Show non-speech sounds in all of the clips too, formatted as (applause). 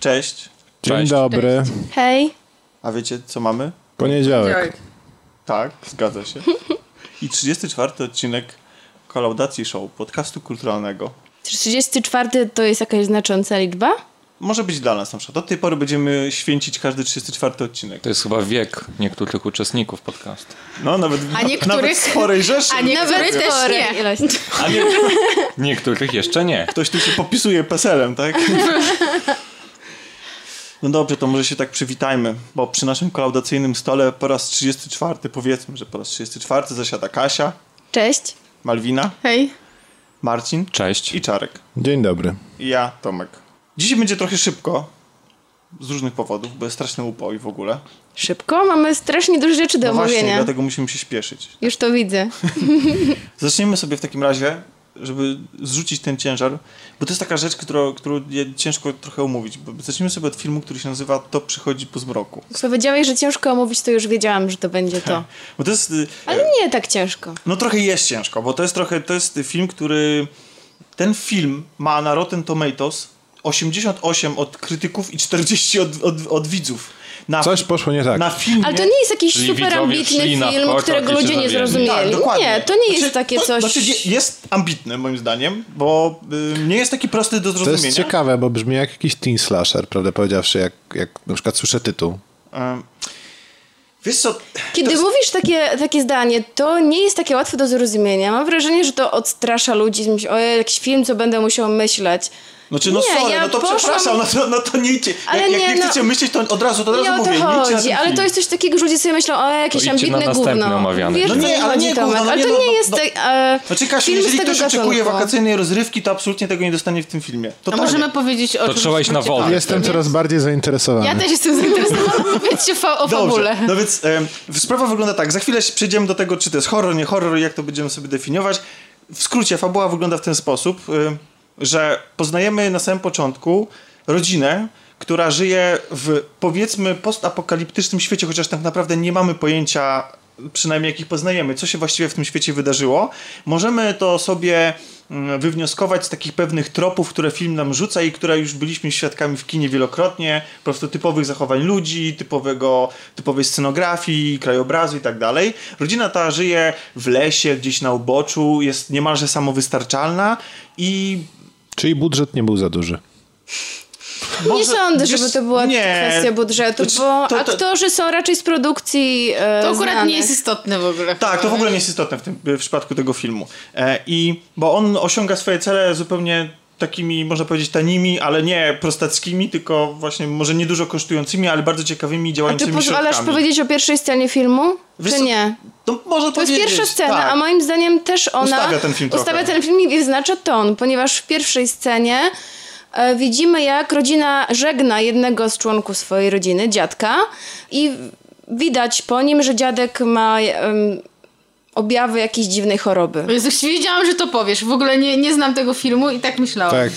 Cześć. Dzień Cześć. dobry. Hej. A wiecie, co mamy? Poniedziałek. Tak, zgadza się. I 34 odcinek Kolaudacji Show, podcastu kulturalnego. 34 to jest jakaś znacząca liczba? Może być dla nas na przykład. Od tej pory będziemy święcić każdy 34 odcinek. To jest chyba wiek niektórych uczestników podcastu. No, nawet, A niektórych- nawet sporej rzeszy. (laughs) A niektórych też nie. ilość. A nie, (laughs) Niektórych jeszcze nie. ktoś tu się popisuje peselem, tak? (laughs) No dobrze, to może się tak przywitajmy, bo przy naszym kolaudacyjnym stole po raz 34, powiedzmy, że po raz 34 zasiada Kasia, Cześć. Malwina, Hej. Marcin Cześć. i Czarek. Dzień dobry. I ja, Tomek. Dzisiaj będzie trochę szybko, z różnych powodów, bo jest straszny upał i w ogóle. Szybko? Mamy strasznie dużo rzeczy do No właśnie, omówienia. dlatego musimy się śpieszyć. Już to widzę. (laughs) Zaczniemy sobie w takim razie, żeby zrzucić ten ciężar, bo to jest taka rzecz, którą, którą ciężko trochę omówić. Bo zacznijmy sobie od filmu, który się nazywa To przychodzi po zmroku. Jak powiedziałeś, że ciężko omówić, to już wiedziałam, że to będzie to. (laughs) Bo to jest... y, Ale nie tak ciężko. No trochę jest ciężko, bo to jest trochę, to jest film, który... Ten film ma na Rotten Tomatoes 88 od krytyków i 40 od, od, od widzów. Na, Coś poszło nie tak. Na filmie... Ale to nie jest jakiś super ambitny film, którego ludzie nie zrozumieli. Tak, dokładnie. nie, to nie jest Znaczy, takie to, coś... Znaczy je- jest ambitny moim zdaniem, bo y, nie jest taki prosty do To zrozumienia. jest ciekawe, bo brzmi jak jakiś teen slasher, prawdę powiedziawszy, jak, jak na przykład słyszę tytuł. Wiesz co, Kiedy mówisz takie, takie zdanie, to nie jest takie łatwe do zrozumienia. Mam wrażenie, że to odstrasza ludzi. Myśl, o, jakiś film, co będę musiał myśleć. Znaczy, no Nie, sorry, ja no to poszłam- przepraszam, no to, no to nie idźcie. Ale jak, jak nie, nie no- chcecie myśleć, to od razu, to od Nie razu to mówię, nie idźcie na chodzi, ten ale to jest coś takiego, że ludzie sobie myślą, o jakieś To na ambitne następny gówno. omawiany Wiesz, No nie, ale chodzi, nie gówno, ale nie, to no, nie no, jest... no. tak, e, Znaczy, Kasiu, jeżeli ktoś oczekuje gatunku. wakacyjnej rozrywki, to absolutnie tego nie dostanie w tym filmie. A Totalnie. możemy powiedzieć o To trzeba iść na wolę. Jestem coraz bardziej zainteresowany. Ja też jestem zainteresowana. Powiedzcie o fabule. No więc sprawa wygląda tak. Za chwilę przejdziemy do tego, czy to jest horror, nie horror i jak to będziemy sobie definiować. W skrócie, fabuła wygląda w ten sposób, że poznajemy na samym początku rodzinę, która żyje w powiedzmy postapokaliptycznym świecie, chociaż tak naprawdę nie mamy pojęcia, przynajmniej jakich poznajemy, co się właściwie w tym świecie wydarzyło. Możemy to sobie mm, wywnioskować z takich pewnych tropów, które film nam rzuca i które już byliśmy świadkami w kinie wielokrotnie, po prostu typowych zachowań ludzi, typowego, typowej scenografii, krajobrazu i tak dalej. Rodzina ta żyje w lesie, gdzieś na uboczu, jest niemalże samowystarczalna i Czyli budżet nie był za duży. Nie Może- sądzę, wiesz, żeby to była nie. kwestia budżetu, Znaczy, bo to- to- aktorzy są raczej z produkcji e, To akurat znanych. nie jest istotne w ogóle. Tak, to w ogóle nie jest istotne w, tym, w przypadku tego filmu. E, I bo on osiąga swoje cele zupełnie takimi, można powiedzieć, tanimi, ale nie prostackimi, tylko właśnie może nie dużo kosztującymi, ale bardzo ciekawymi, A ty działającymi pozwalasz środkami. powiedzieć o pierwszej scenie filmu? Wiesz czy nie? To można To jest pierwsza scena, tak. a moim zdaniem też ona Ustawia ten film trochę. ustawia ten film i wyznacza ton, ponieważ w pierwszej scenie e, widzimy jak rodzina żegna jednego z członków swojej rodziny, dziadka i widać po nim, że dziadek ma objawy jakiejś dziwnej choroby. Jezu, wiedziałam, że to powiesz. W ogóle nie, nie znam tego filmu i tak myślałam. Tak.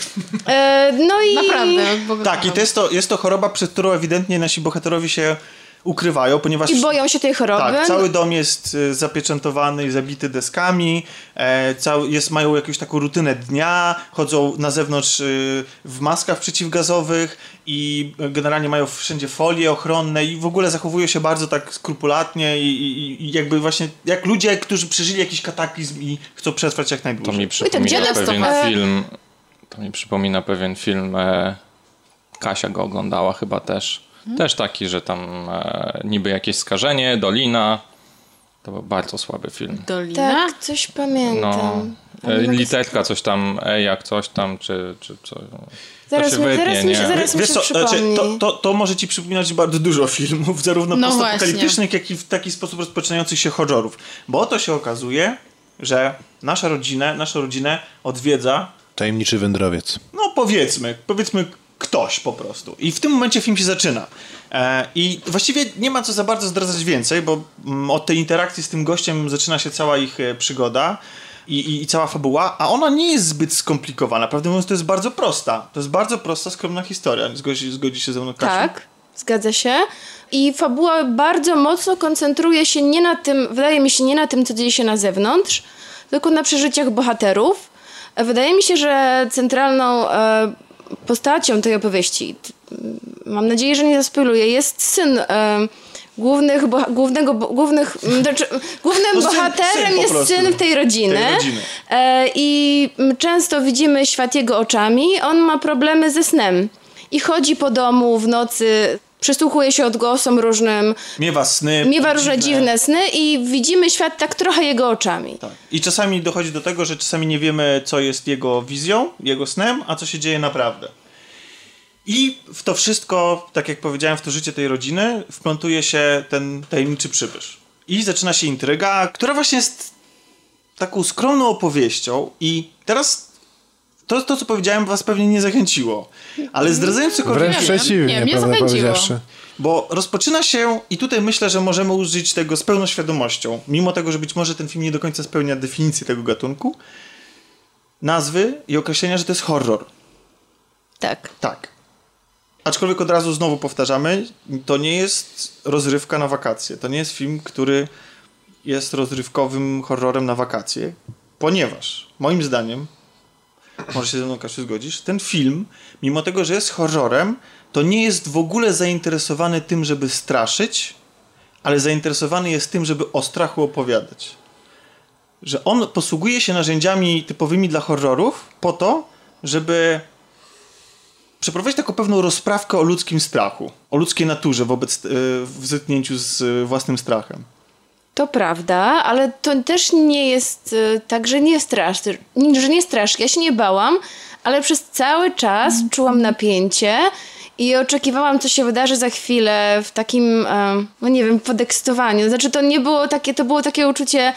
E, no i Naprawdę. Tak, i to jest to, jest to choroba, przed którą ewidentnie nasi bohaterowie się ukrywają, ponieważ... i boją się tej choroby. Tak, cały dom jest y, zapieczętowany i zabity deskami, e, cały, jest, mają jakąś taką rutynę dnia, chodzą na zewnątrz y, w maskach przeciwgazowych i y, generalnie mają wszędzie folie ochronne i w ogóle zachowują się bardzo tak skrupulatnie i, i, i jakby właśnie jak ludzie, którzy przeżyli jakiś kataklizm i chcą przetrwać jak To najdłużej. mi przypomina pewien to- e, film. To mi przypomina pewien film. E, Kasia go oglądała chyba też. Też taki, że tam e, niby jakieś skażenie, dolina. To był bardzo słaby film. Dolina? Tak, coś pamiętam. No, e, literka coś tam, e, jak coś tam, czy, czy co. Zaraz to mi- wytnie, zaraz mi się- zaraz- Wiesz się co, znaczy, przypomni. to, to, to może ci przypominać bardzo dużo filmów, (laughs) zarówno No postapokaliptycznych, jak i w taki sposób rozpoczynających się horrorów. Bo oto się okazuje, że nasza rodzina, naszą rodzinę odwiedza, Tajemniczy wędrowiec. no powiedzmy, powiedzmy ktoś po prostu. I w tym momencie film się zaczyna. E, I właściwie nie ma co za bardzo zdradzać więcej, bo mm, od tej interakcji z tym gościem zaczyna się cała ich e, przygoda. I, i, I cała fabuła, a ona nie jest zbyt skomplikowana. Prawdę mówiąc, to jest bardzo prosta. To jest bardzo prosta, skromna historia. Zgodzi, zgodzi się ze mną Kasia? Tak, zgadza się. I fabuła bardzo mocno koncentruje się nie na tym, wydaje mi się, nie na tym, co dzieje się na zewnątrz, tylko na przeżyciach bohaterów. E, Wydaje mi się, że centralną e, postacią tej opowieści, mam nadzieję, że nie zaspoiluję, jest syn głównych, bo, głównego, bo, głównych, znaczy, głównym (laughs) No syn- bohaterem syn po jest prostu. syn tej rodziny. Tej rodziny. E, I często widzimy świat jego oczami. On ma problemy ze snem. I chodzi po domu w nocy, przysłuchuje się odgłosom różnym, Miewa sny. miewa różne dziwne sny i widzimy świat tak trochę jego oczami. Tak. I czasami dochodzi do tego, że czasami nie wiemy, co jest jego wizją, jego snem, a co się dzieje naprawdę. I w to wszystko, tak jak powiedziałem, w to życie tej rodziny wplątuje się ten tajemniczy przybysz. I zaczyna się intryga, która właśnie jest taką skromną opowieścią i teraz to, to co powiedziałem, was pewnie nie zachęciło. Ale zdradzając cokolwiek... Wręcz przeciwnie, Nie, mnie zachęciło. powiedziawszy. Bo rozpoczyna się, i tutaj myślę, że możemy użyć tego z pełną świadomością, mimo tego, że być może ten film nie do końca spełnia definicję tego gatunku, nazwy i określenia, że to jest horror. Tak. Tak. Aczkolwiek od razu znowu powtarzamy, to nie jest rozrywka na wakacje. To nie jest film, który jest rozrywkowym horrorem na wakacje, ponieważ moim zdaniem, może się ze mną Kasiu zgodzisz, ten film, mimo tego, że jest horrorem, to nie jest w ogóle zainteresowany tym, żeby straszyć, ale zainteresowany jest tym, żeby o strachu opowiadać. Że on posługuje się narzędziami typowymi dla horrorów po to, żeby przeprowadzić taką pewną rozprawkę o ludzkim strachu, o ludzkiej naturze wobec, y, w zetknięciu z y, własnym strachem. To prawda, ale to też nie jest y, tak, że nie strasz, że nie strasz. Ja się nie bałam, ale przez cały czas czułam napięcie i oczekiwałam, co się wydarzy za chwilę w takim, e, no nie wiem, podekscytowaniu. Znaczy to nie było takie, to było takie uczucie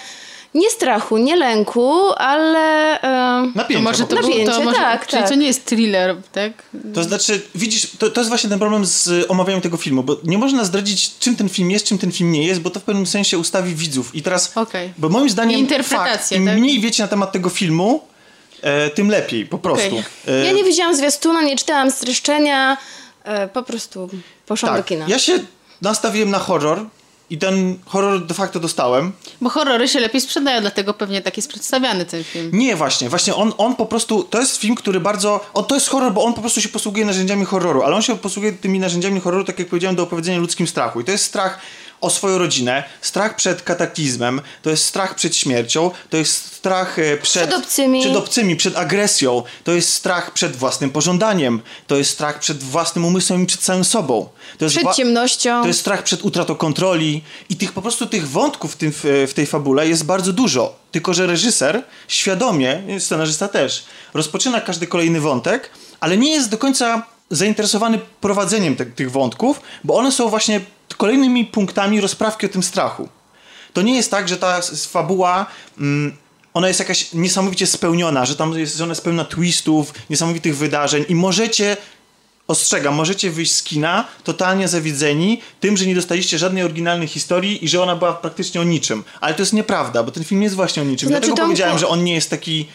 nie strachu, nie lęku, ale e, Napięcie. To może to, Napięcie, to może, tak, czyli tak. to nie jest thriller, tak? To znaczy, widzisz, to, to jest właśnie ten problem z omawianiem tego filmu, bo nie można zdradzić, czym ten film jest, czym ten film nie jest, bo to w pewnym sensie ustawi widzów. I teraz, Okej. bo moim zdaniem, I interpretacje, fakt, im tak? mniej wiecie na temat tego filmu, e, tym lepiej, po prostu. Okej. E, ja nie widziałam zwiastuna, nie czytałam streszczenia, e, po prostu poszłam do tak, kina. ja się nastawiłem na horror i ten horror de facto dostałem. Bo horrory się lepiej sprzedają, dlatego pewnie tak jest przedstawiany ten film. Nie, właśnie, właśnie on, on po prostu, to jest film, który bardzo, on, to jest horror, bo on po prostu się posługuje narzędziami horroru, ale on się posługuje tymi narzędziami horroru, tak jak powiedziałem, do opowiedzenia ludzkim strachu. I to jest strach o swoją rodzinę, strach przed kataklizmem, to jest strach przed śmiercią, to jest strach e, przed, Przed obcymi. przed obcymi, przed agresją, to jest strach przed własnym pożądaniem, to jest strach przed własnym umysłem i przed samym sobą. To jest Przed ciemnością. To jest strach przed utratą kontroli i tych po prostu tych wątków w, tym, w, w tej fabule jest bardzo dużo. Tylko, że reżyser świadomie, scenarzysta też, rozpoczyna każdy kolejny wątek, ale nie jest do końca zainteresowany prowadzeniem te, tych wątków, bo one są właśnie kolejnymi punktami rozprawki o tym strachu. To nie jest tak, że ta fabuła mm, ona jest jakaś niesamowicie spełniona, że tam jest, ona jest pełna twistów, niesamowitych wydarzeń i możecie ostrzegam, możecie wyjść z kina totalnie zawiedzeni tym, że nie dostaliście żadnej oryginalnej historii i że ona była praktycznie o niczym. Ale to jest nieprawda, bo ten film jest właśnie o niczym. To znaczy, Dlatego powiedziałem, że on nie jest taki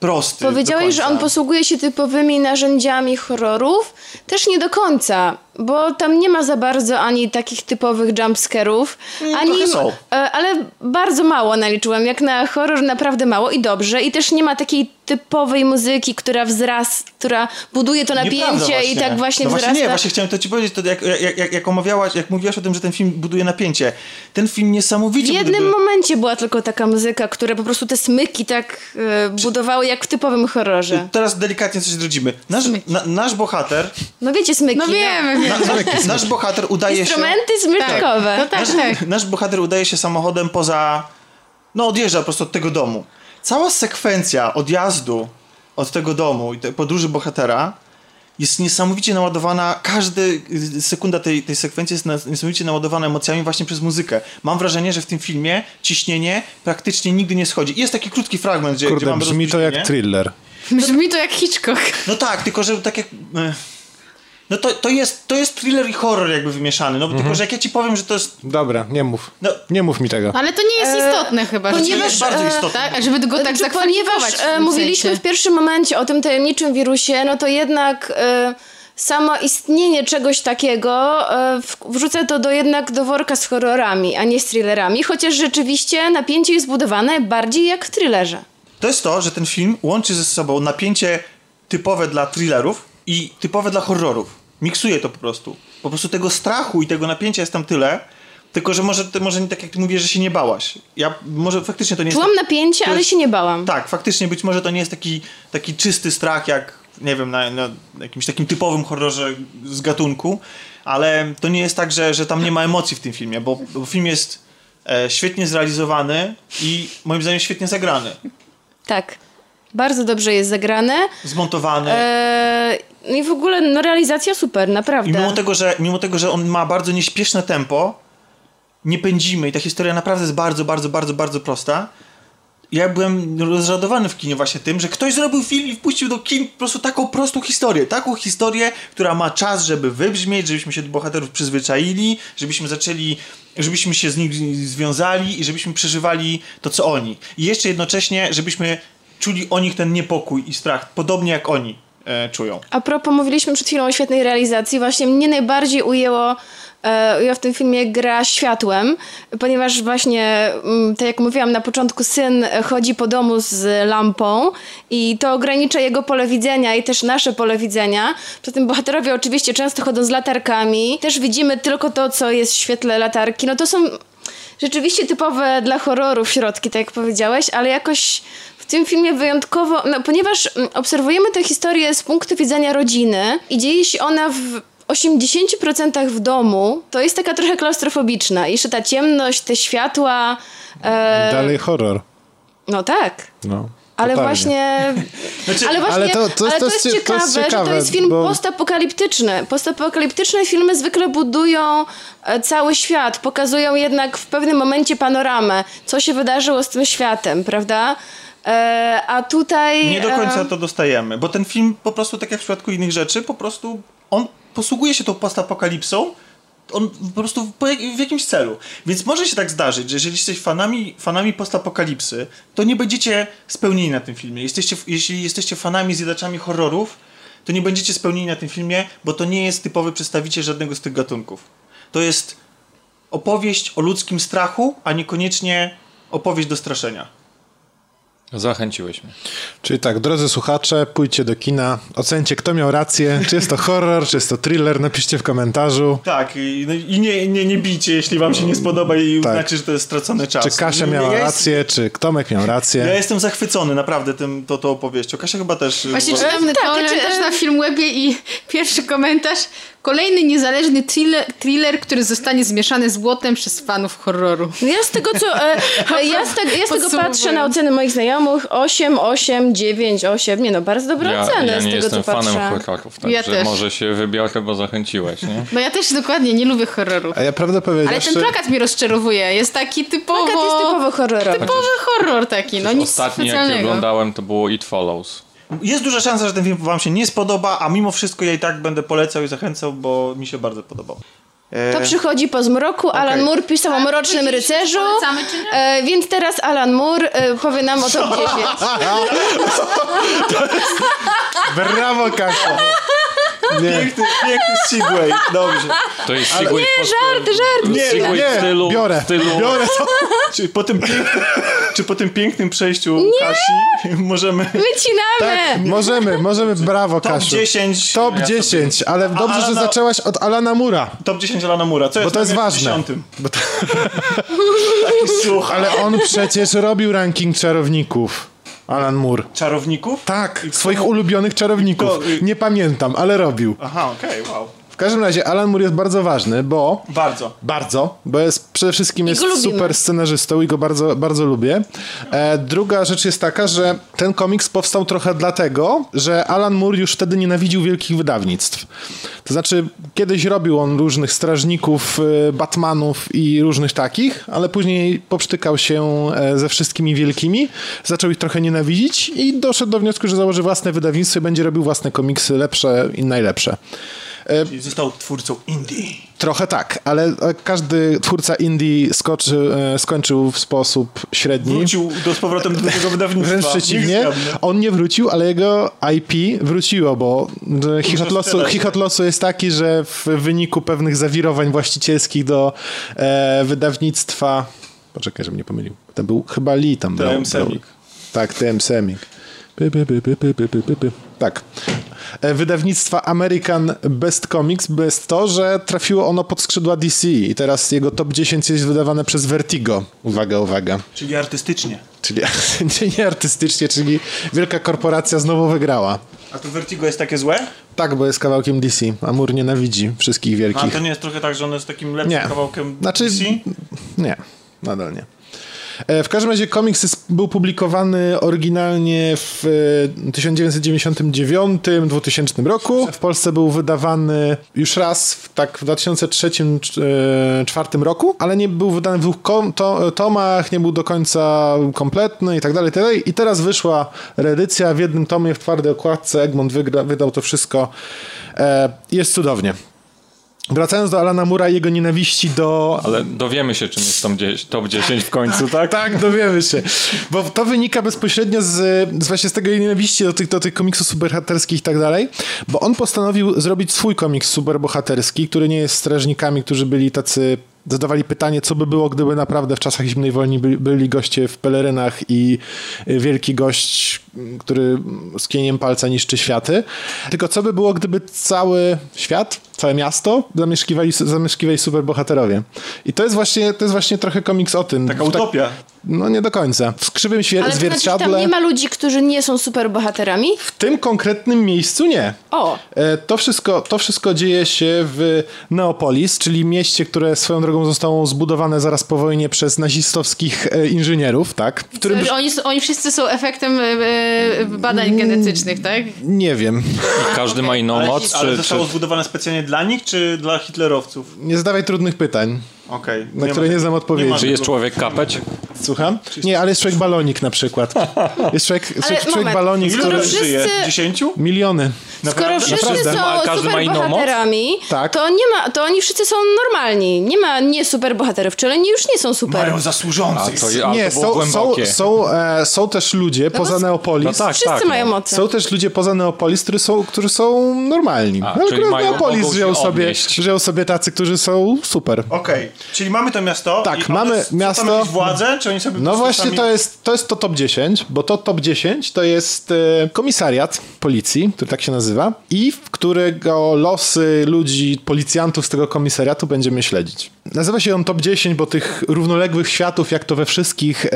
prosty. Powiedziałeś, że on posługuje się typowymi narzędziami horrorów. Też nie do końca, bo tam nie ma za bardzo ani takich typowych jumpscarów, Mm, ani. są. e, Ale bardzo mało naliczyłem. Jak na horror naprawdę mało i dobrze. I też nie ma takiej typowej muzyki, która wzrast, która buduje to napięcie i tak właśnie no wzrasta. Właśnie nie, właśnie chciałem to ci powiedzieć, to jak, jak, jak, jak omawiałaś, jak mówiłaś o tym, że ten film buduje napięcie. Ten film W niesamowicie jednym buduje... momencie była tylko taka muzyka, która po prostu te smyki tak e, budowały jak w typowym horrorze. Teraz delikatnie coś zdradzimy. Nasz, na, nasz bohater, No wiecie, smyki. No wiemy, na, nasz, bohater udaje się... Instrumenty smyczkowe. To tak, nasz, tak. nasz bohater udaje się samochodem poza. No, odjeżdża po prostu od tego domu. Cała sekwencja odjazdu od tego domu i tej podróży bohatera jest niesamowicie naładowana. Każda sekunda tej, tej sekwencji jest niesamowicie naładowana emocjami właśnie przez muzykę. Mam wrażenie, że w tym filmie ciśnienie praktycznie nigdy nie schodzi. I Jest taki krótki fragment, gdzie, gdzie Kurde, mamy brzmi to jak thriller. Brzmi to jak Hitchcock. No tak, tylko że tak jak. E, No to, to, jest, to jest thriller i horror jakby wymieszany. No tylko, że jak ja ci powiem, że to jest. Dobra, nie mów. No. Nie mów mi tego. Ale to nie jest E, istotne chyba. że- ponieważ, jest bardzo e, istotne. Tak, a żeby go tak Znaczy, zakwalifikować ponieważ w e, mówiliśmy sensie. w pierwszym momencie o tym tajemniczym wirusie, no to jednak e, samo istnienie czegoś takiego e, w- wrzuca to do jednak do worka z horrorami, a nie z thrillerami, chociaż rzeczywiście napięcie jest budowane bardziej jak w thrillerze. To jest to, że ten film łączy ze sobą napięcie typowe dla thrillerów i typowe dla horrorów. Miksuje to po prostu. Po prostu tego strachu i tego napięcia jest tam tyle, tylko że może, może nie tak jak ty mówisz, że się nie bałaś. Ja, może faktycznie to nie jest... Czułam tak- napięcie, to ale jest- się nie bałam. Tak, faktycznie być może to nie jest taki, taki czysty strach jak, nie wiem, na, na jakimś takim typowym horrorze z gatunku, ale to nie jest tak, że, że tam nie ma emocji w tym filmie, bo, bo film jest e, świetnie zrealizowany i moim zdaniem świetnie zagrany. Tak. Bardzo dobrze jest zagrane. Zmontowany. Eee, no i w ogóle no, realizacja super, naprawdę. I mimo tego, że, mimo tego, że on ma bardzo nieśpieszne tempo, nie pędzimy i ta historia naprawdę jest bardzo, bardzo, bardzo, bardzo prosta. Ja byłem rozradowany w kinie właśnie tym, że ktoś zrobił film i wpuścił do kin po prostu taką prostą historię. Taką historię, która ma czas, żeby wybrzmieć, żebyśmy się do bohaterów przyzwyczaili, żebyśmy zaczęli, żebyśmy się z nimi związali i żebyśmy przeżywali to, co oni. I jeszcze jednocześnie, żebyśmy czuli o nich ten niepokój i strach, podobnie jak oni czują. A propos, mówiliśmy przed chwilą o świetnej realizacji. Właśnie mnie najbardziej ujęło, e, ujęła w tym filmie gra światłem, ponieważ właśnie, mm, tak jak mówiłam na początku, syn chodzi po domu z lampą i to ogranicza jego pole widzenia i też nasze pole widzenia. Przy tym bohaterowie oczywiście często chodzą z latarkami. Też widzimy tylko to, co jest w świetle latarki. No to są rzeczywiście typowe dla horrorów środki, tak jak powiedziałeś, ale jakoś tym filmie wyjątkowo, no, ponieważ mm, obserwujemy tę historię z punktu widzenia rodziny i dzieje się ona w 80% w domu, to jest taka trochę klaustrofobiczna. Jeszcze ta ciemność, te światła. E, Dalej horror. no tak. No, Ale właśnie, (laughs) Znaczy, ale właśnie, ale ale to- to, to- to jest, jest cie- ciekawe, to jest że to ciekawe, jest film bo- postapokaliptyczny. Postapokaliptyczne filmy zwykle budują e, cały świat, pokazują jednak w pewnym momencie panoramę, co się wydarzyło z tym światem, prawda? E, a tutaj... Nie do końca e, to dostajemy, bo ten film po prostu, tak jak w przypadku innych rzeczy, po prostu on posługuje się tą postapokalipsą, on po prostu w jakimś celu. Więc może się tak zdarzyć, że jeżeli jesteś fanami, fanami postapokalipsy, to nie będziecie spełnieni na tym filmie. Jesteście, jeśli jesteście fanami zjadaczami horrorów, to nie będziecie spełnieni na tym filmie, bo to nie jest typowy przedstawiciel żadnego z tych gatunków. To jest opowieść o ludzkim strachu, a niekoniecznie opowieść do straszenia. Zachęciłeś mnie. Czyli tak, drodzy słuchacze, pójdźcie do kina, ocencie kto miał rację, czy jest to horror, czy jest to thriller, napiszcie w komentarzu. Tak, i, no, i nie, nie, nie bijcie, jeśli wam się nie spodoba i Tak. uznacie, że to jest stracony czas. Czy Kasia miała ja jest- rację, czy Tomek miał rację. Ja jestem zachwycony naprawdę tym, to, tą opowieścią. Kasia chyba też. Właśnie bo- czytam tak, tak, znaczy, też na Filmwebie i pierwszy komentarz. Kolejny niezależny thriller, thriller, który zostanie zmieszany z błotem przez fanów horroru. No Ja z tego co. E, e, (laughs) ja z, tego, ja z tego patrzę na oceny moich znajomych. 8, 8, 9, 8. Nie no, bardzo dobre Ja, oceny ja z nie tego jestem co patrzę. fanem horrorów, także Ja też. może się wybiorę, bo zachęciłeś, nie? Bo ja też dokładnie nie lubię horrorów. A ja prawdę Ale powiedziawszy... ten plakat mnie rozczarowuje. Jest taki typowo... Plakat jest typowo horrorowy. typowy horror taki, no nic Ostatni, jaki specjalnego. oglądałem, to było It Follows. Jest duża szansa, że ten film wam się nie spodoba, a mimo wszystko ja i tak będę polecał i zachęcał, bo mi się bardzo podobał. E, To przychodzi po zmroku. Alan Moore pisał o mrocznym powiedzieliśmy, rycerzu. E, więc teraz Alan Moore e, powie nam o top 10. (laughs) Brawo, Kasia! Nie, Piękny, piękny segway, dobrze. To jest sequel Nie, żart, żart. Nie, nie, biorę, w stylu biorę to. Czy po tym pięknym, czy po tym pięknym przejściu Kasi możemy... Wycinamy! Tak, możemy, możemy, brawo, Top Kasiu. 10. Top Ja 10, ale dobrze, że Alana- zaczęłaś od Alana Mura, Top 10 Alana Mura. Co bo jest to na jest ważne. 10? Bo to, Taki słuch. ale on przecież robił ranking czarowników. Alan Moore. Czarowników? Tak, I swoich ulubionych czarowników. To, Nie pamiętam, ale robił. Aha, okej, wow. W każdym razie Alan Moore jest bardzo ważny, bo Bardzo. Bardzo, bo jest przede wszystkim jest super scenarzystą i go bardzo, bardzo lubię. E, druga rzecz jest taka, że ten komiks powstał trochę dlatego, że Alan Moore już wtedy nienawidził wielkich wydawnictw. To znaczy, kiedyś robił on różnych strażników, e, Batmanów i różnych takich, ale później poprztykał się e, ze wszystkimi wielkimi, zaczął ich trochę nienawidzić i doszedł do wniosku, że założy własne wydawnictwo i będzie robił własne komiksy lepsze i najlepsze. E, Czyli został twórcą indie. Trochę tak, ale e, każdy twórca indie skoczy, e, skończył w sposób średni. Wrócił do z powrotem do tego wydawnictwa. Wręcz przeciwnie, on nie wrócił, ale jego IP wróciło, bo chichot losu, losu jest taki, że w wyniku pewnych zawirowań właścicielskich do e, wydawnictwa... Poczekaj, żebym nie pomylił. To był chyba Lee tam. TM Semik. Tak, TM Semik. By, by, by, by, by, by, by, by. Tak. E, Wydawnictwa American Best Comics jest to, że trafiło ono pod skrzydła DC i teraz jego top 10 jest wydawane przez Vertigo. Uwaga, uwaga. Czyli artystycznie. Czyli (laughs) nie artystycznie, czyli wielka korporacja znowu wygrała. A to Vertigo jest takie złe? Tak, bo jest kawałkiem DC. Amur nienawidzi wszystkich A wielkich. to nie jest trochę tak, że ono jest takim lepszym Nie. kawałkiem Znaczy, DC? nie, nadal nie. E, W każdym razie komiks jest, był publikowany oryginalnie w e, 1999-2000 roku. W Polsce był wydawany już raz w, tak w 2003-2004 roku, ale nie był wydany w dwóch to, tomach, nie był do końca kompletny i tak dalej, tak dalej. I teraz wyszła reedycja w jednym tomie w twardej okładce. Egmont wygra, wydał to wszystko. E, Jest cudownie. Wracając do Alana Mura i jego nienawiści do Ale dowiemy się, czym jest top 10, top 10 w końcu, tak? (laughs) tak, dowiemy się. Bo to wynika bezpośrednio z, z właśnie z tego nienawiści do tych, do tych komiksów superbohaterskich i tak dalej, bo on postanowił zrobić swój komiks superbohaterski, który nie jest strażnikami, którzy byli tacy zadawali pytanie, co by było, gdyby naprawdę w czasach zimnej wojny byli, byli goście w pelerynach i y, wielki gość, który z kieniem palca niszczy światy. Tylko co by było, gdyby cały świat, całe miasto zamieszkiwali, zamieszkiwali superbohaterowie. I to jest właśnie, to jest właśnie trochę komiks o tym. Taka tak- utopia. No nie do końca. W skrzywym świe- Ale to znaczy, zwierciadle. tam nie ma ludzi, którzy nie są superbohaterami? W tym konkretnym miejscu nie. O, E, To wszystko, to wszystko dzieje się w Neopolis, czyli mieście, które swoją drogą zostało zbudowane zaraz po wojnie przez nazistowskich e, inżynierów, tak? W którym Oni, oni wszyscy są efektem e, badań genetycznych, tak? nie wiem. I każdy ma inną Ale, moc, ale czy, zostało czy... zbudowane specjalnie dla nich, czy dla hitlerowców? Nie zadawaj trudnych pytań, Okej. na ma które nie znam odpowiedzi. ma Czy jest człowiek kapeć? Słucham? Nie, ale jest człowiek balonik na przykład. (laughs) Jest człowiek, człowiek, człowiek balonik, który... wszyscy- żyje? Dziesięciu? Miliony. Skoro wszyscy Naprawdę. są superbohaterami, Tak. to nie ma, to oni wszyscy są normalni. Nie ma nie superbohaterów, czyli oni już nie są super. Mają zasłużących. Nie, są, są, są, e, są też ludzie poza Neopolis. No tak, Wszyscy tak, mają no. moce. Są też ludzie poza Neopolis, którzy są, którzy są normalni. A, Ale czyli mają- żyją sobie, żyją sobie tacy, którzy są super. Okej, czyli mamy to miasto. Tak, mamy miasto- Tam władze, czy oni sobie No właśnie sami... to jest, to jest to top 10, bo to top 10 to jest e, komisariat policji, który tak się nazywa i w którego losy ludzi, policjantów z tego komisariatu będziemy śledzić. Nazywa się on top 10, bo tych równoległych światów, jak to we wszystkich e,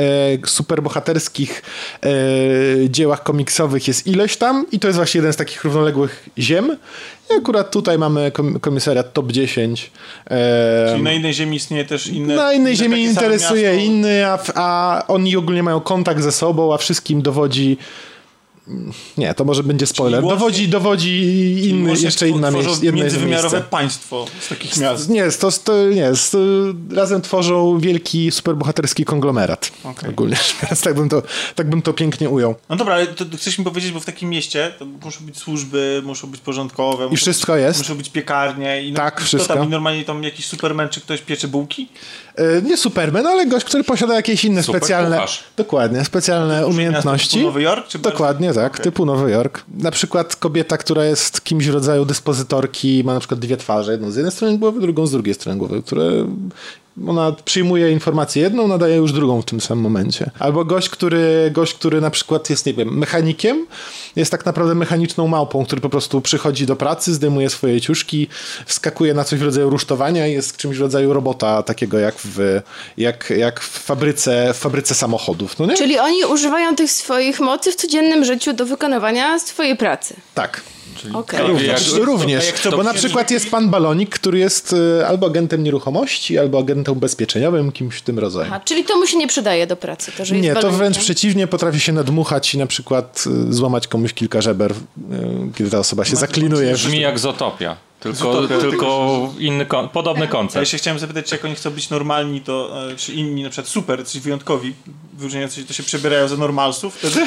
superbohaterskich e, dziełach komiksowych jest ileś tam i to jest właśnie jeden z takich równoległych ziem. I akurat tutaj mamy kom- komisariat top 10. E, Czyli na innej ziemi istnieje też inne... na innej inne ziemi interesuje inny, a, a oni ogólnie mają kontakt ze sobą, a wszystkim dowodzi. Nie, to może będzie spoiler. dowodzi, dowodzi inny, jeszcze inna miejsce. jedno międzywymiarowe miejsce. państwo z takich miast. Nie, to, to nie, to, razem tworzą wielki superbohaterski konglomerat. Okej. Ogólnie rzecz biorąc, tak bym, to, tak bym to pięknie ujął. No dobra, ale to, to chcesz mi powiedzieć, bo w takim mieście to muszą być służby, muszą być porządkowe. muszą wszystko być, jest. Muszą być piekarnie. I no, Tak, kto wszystko. Tam, I normalnie tam jakiś superman czy ktoś piecze bułki? E, Nie Superman, ale gość, który posiada jakieś inne Super specjalne. kucharz. Dokładnie, specjalne umiejętności. typu Nowy Jork? Czy Dokładnie tak, Okej. typu Nowy Jork. Na przykład kobieta, która jest kimś w rodzaju dyspozytorki, ma na przykład dwie twarze, jedną z jednej strony głowy, drugą z drugiej strony głowy, które ona przyjmuje informację jedną, nadaje już drugą w tym samym momencie. Albo gość, który, gość, który na przykład jest, nie wiem, mechanikiem, jest tak naprawdę mechaniczną małpą, który po prostu przychodzi do pracy, zdejmuje swoje ciuszki, wskakuje na coś w rodzaju rusztowania i jest czymś w rodzaju robota takiego jak w, jak, jak w fabryce, w fabryce samochodów, no nie? Czyli oni używają tych swoich mocy w codziennym życiu do wykonywania swojej pracy. Tak. Prawie Również, jak- również. to bo na przykład jest pan Balonik, który jest y, albo agentem nieruchomości, albo agentem ubezpieczeniowym, kimś w tym rodzaju. Aha, czyli to mu się nie przydaje do pracy, to, że jest Nie, to balonikiem. wręcz przeciwnie, potrafi się nadmuchać i na przykład y, złamać komuś kilka żeber, y, kiedy ta osoba się zaklinuje. Brzmi jak Zotopia. Tylko, tylko inny, kon- podobny Ja koncept. się chciałem zapytać, czy jak oni chcą być normalni, to e, czy inni, na przykład super, coś wyjątkowi, wyróżniający się, to się przebierają za normalsów wtedy? (laughs)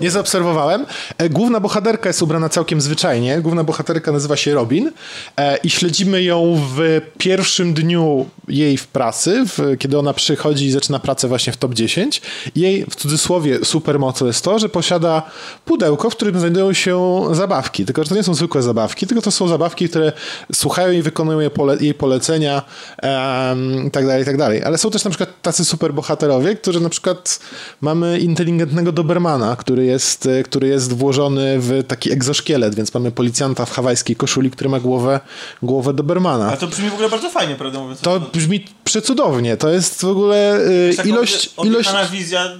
Nie zaobserwowałem. E, Główna bohaterka jest ubrana całkiem zwyczajnie. Główna bohaterka nazywa się Robin e, i śledzimy ją w pierwszym dniu jej w pracy, w, kiedy ona przychodzi i zaczyna pracę właśnie w top 10. Jej, w cudzysłowie, supermocą jest to, że posiada pudełko, w którym znajdują się zabawki. Tylko, że to nie są zwykłe zabawki, tylko to są zabawki, które słuchają i wykonują jej, pole, jej polecenia i tak tak. Ale są też na przykład tacy superbohaterowie, którzy na przykład mamy inteligentnego Dobermana, który jest, e, który jest włożony w taki egzoszkielet, więc mamy policjanta w hawajskiej koszuli, który ma głowę, głowę Dobermana. A to brzmi w ogóle bardzo fajnie, prawdę mówiąc. To brzmi przecudownie. To jest w ogóle e, ilość, ilość odjechana wizja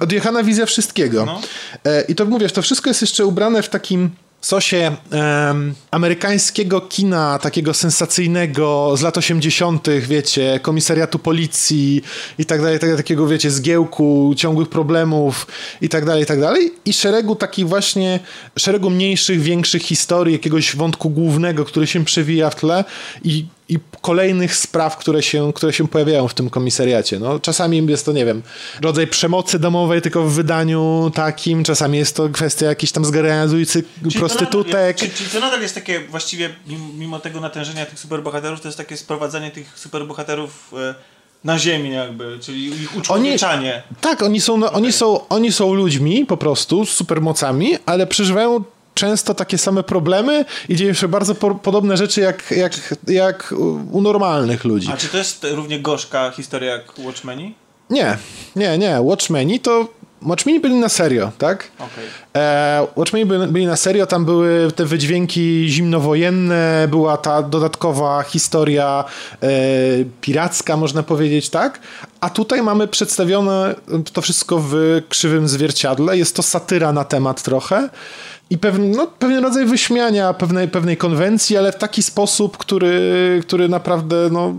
odjechana wizja wszystkiego. No. E, I to mówisz, to wszystko jest jeszcze ubrane w takim sosie em, amerykańskiego kina, takiego sensacyjnego z lat 80., wiecie, komisariatu policji i tak dalej, tak, takiego, wiecie, zgiełku, ciągłych problemów i tak dalej, i tak dalej. I szeregu takich właśnie, szeregu mniejszych, większych historii, jakiegoś wątku głównego, który się przewija w tle i i kolejnych spraw, które się, które się pojawiają w tym komisariacie. No, czasami jest to, nie wiem, rodzaj przemocy domowej, tylko w wydaniu takim, czasami jest to kwestia jakichś tam zgarania z ulicy Czyli to prostytutek. nadal, czyli, czyli to nadal jest takie, właściwie mimo, tego natężenia tych superbohaterów, to jest takie sprowadzanie tych superbohaterów e, na ziemię jakby, czyli ich uczłowieczanie. Tak, oni są, no, oni, są, oni są ludźmi po prostu, z supermocami, ale przeżywają często takie same problemy i dzieją się bardzo po, podobne rzeczy jak, jak, jak u normalnych ludzi. A czy to jest równie gorzka historia jak Watchmeni? Nie, nie, nie. Watchmeni to... Watchmeni byli na serio, tak? Okej. E, Watchmeni byli, byli na serio, tam były te wydźwięki zimnowojenne, była ta dodatkowa historia e, piracka, można powiedzieć, tak? A tutaj mamy przedstawione to wszystko w krzywym zwierciadle. Jest to satyra na temat trochę i pewien, no, pewien rodzaj wyśmiania pewnej, pewnej konwencji, ale w taki sposób, który, który naprawdę no,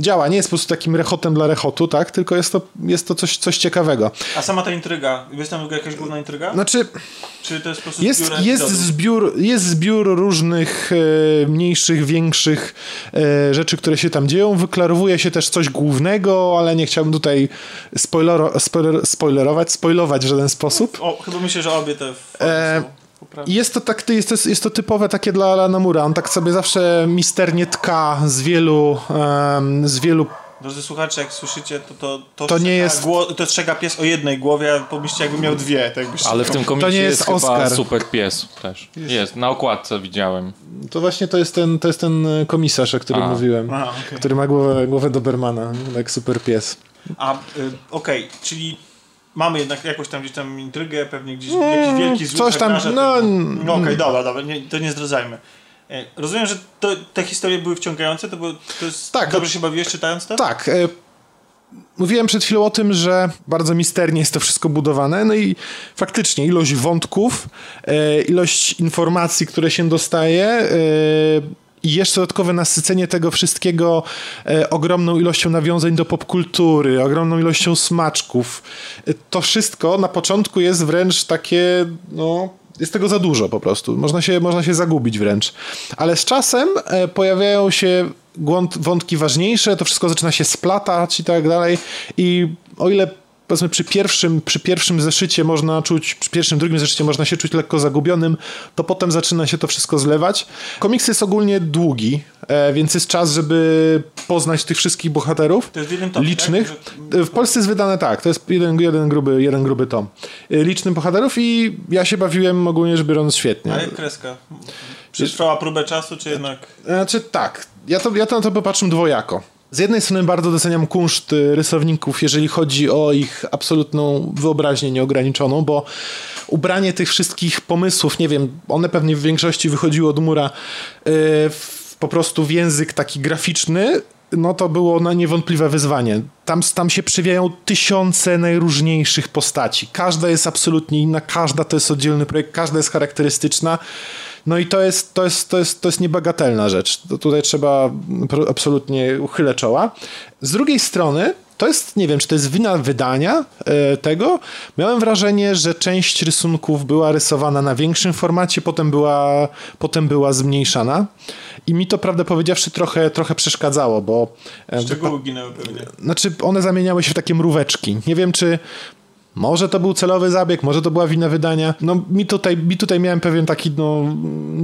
działa. Nie jest po prostu takim rechotem dla rechotu, tak? Tylko jest to, jest to coś, coś ciekawego. A sama ta intryga, jest tam jakaś główna intryga? Znaczy, Czy to jest po prostu jest, zbiór jest, zbiór, jest zbiór różnych e, mniejszych, większych e, rzeczy, które się tam dzieją. Wyklarowuje się też coś głównego, ale nie chciałbym tutaj spoilero, spoiler, spoilerować, spoilować w żaden sposób. O, chyba myślę, że obie te E. I Jest to, tak, jest, to, jest to typowe takie dla Alana Mura. On tak sobie zawsze misternie tka z wielu, em, z wielu Drodzy słuchacze, jak słyszycie, to to, to, To nie jest- Gło, to strzega pies o jednej głowie, a pomyślcie jakby miał dwie. Tak Ale w tym komiksie nie jest, jest chyba Oscar. super pies też. Jest, na okładce widziałem. To właśnie to jest ten, to jest ten e, komisarz, o którym A. mówiłem. A, okej. Który ma głowę, głowę Dobermana, jak super pies. A, y, okej, czyli mamy jednak jakąś tam gdzieś tam intrygę, pewnie gdzieś jakiś wielki zły Mm, coś tam, no, to- mm. no okej, dobra, dobra, nie, to nie zdradzajmy. E, Rozumiem, że to, te historie były wciągające, to, było, to jest... Tak, Dobrze to- się bawiłeś czytając to? Tak. E, mówiłem przed chwilą o tym, że bardzo misternie jest to wszystko budowane. No i faktycznie ilość wątków, e, ilość informacji, które się dostaje. I jeszcze dodatkowe nasycenie tego wszystkiego e, ogromną ilością nawiązań do popkultury, ogromną ilością smaczków. E, to wszystko na początku jest wręcz takie, no, jest tego za dużo po prostu. Można się, można się zagubić wręcz. Ale z czasem e, pojawiają się wątki ważniejsze, to wszystko zaczyna się splatać i tak dalej. I o ile powiedzmy przy pierwszym, przy pierwszym zeszycie można czuć, przy pierwszym, drugim zeszycie można się czuć lekko zagubionym, to potem zaczyna się to wszystko zlewać. Komiks jest ogólnie długi, e, więc jest czas, żeby poznać tych wszystkich bohaterów To jest w jednym tomie, licznych. tak? W Polsce jest wydane tak, to jest jeden, jeden, gruby, jeden gruby tom. E, Licznych bohaterów i ja się bawiłem ogólnie rzecz biorąc świetnie. A jak kreska? Przetrwała próbę czasu, czy jednak... Znaczy tak, ja, to, ja to na to popatrzę dwojako. Z jednej strony bardzo doceniam kunszt y, rysowników, jeżeli chodzi o ich absolutną wyobraźnię nieograniczoną, bo ubranie tych wszystkich pomysłów, nie wiem, one pewnie w większości wychodziły od mura y, po prostu w język taki graficzny, no to było na niewątpliwe wyzwanie. Tam, tam się przewijają tysiące najróżniejszych postaci. Każda jest absolutnie inna, każda to jest oddzielny projekt, każda jest charakterystyczna. No i to jest, to jest, to jest, to jest niebagatelna rzecz. To tutaj trzeba absolutnie uchylę czoła. Z drugiej strony, to jest, nie wiem, czy to jest wina wydania e, tego. Miałem wrażenie, że część rysunków była rysowana na większym formacie, potem była, potem była zmniejszana. I mi to, prawdę powiedziawszy, trochę, trochę przeszkadzało, bo e, Szczegóły ginęły pewnie. znaczy, one zamieniały się w takie mróweczki. Nie wiem, czy może to był celowy zabieg, może to była wina wydania. No, mi tutaj, mi tutaj miałem pewien taki, no,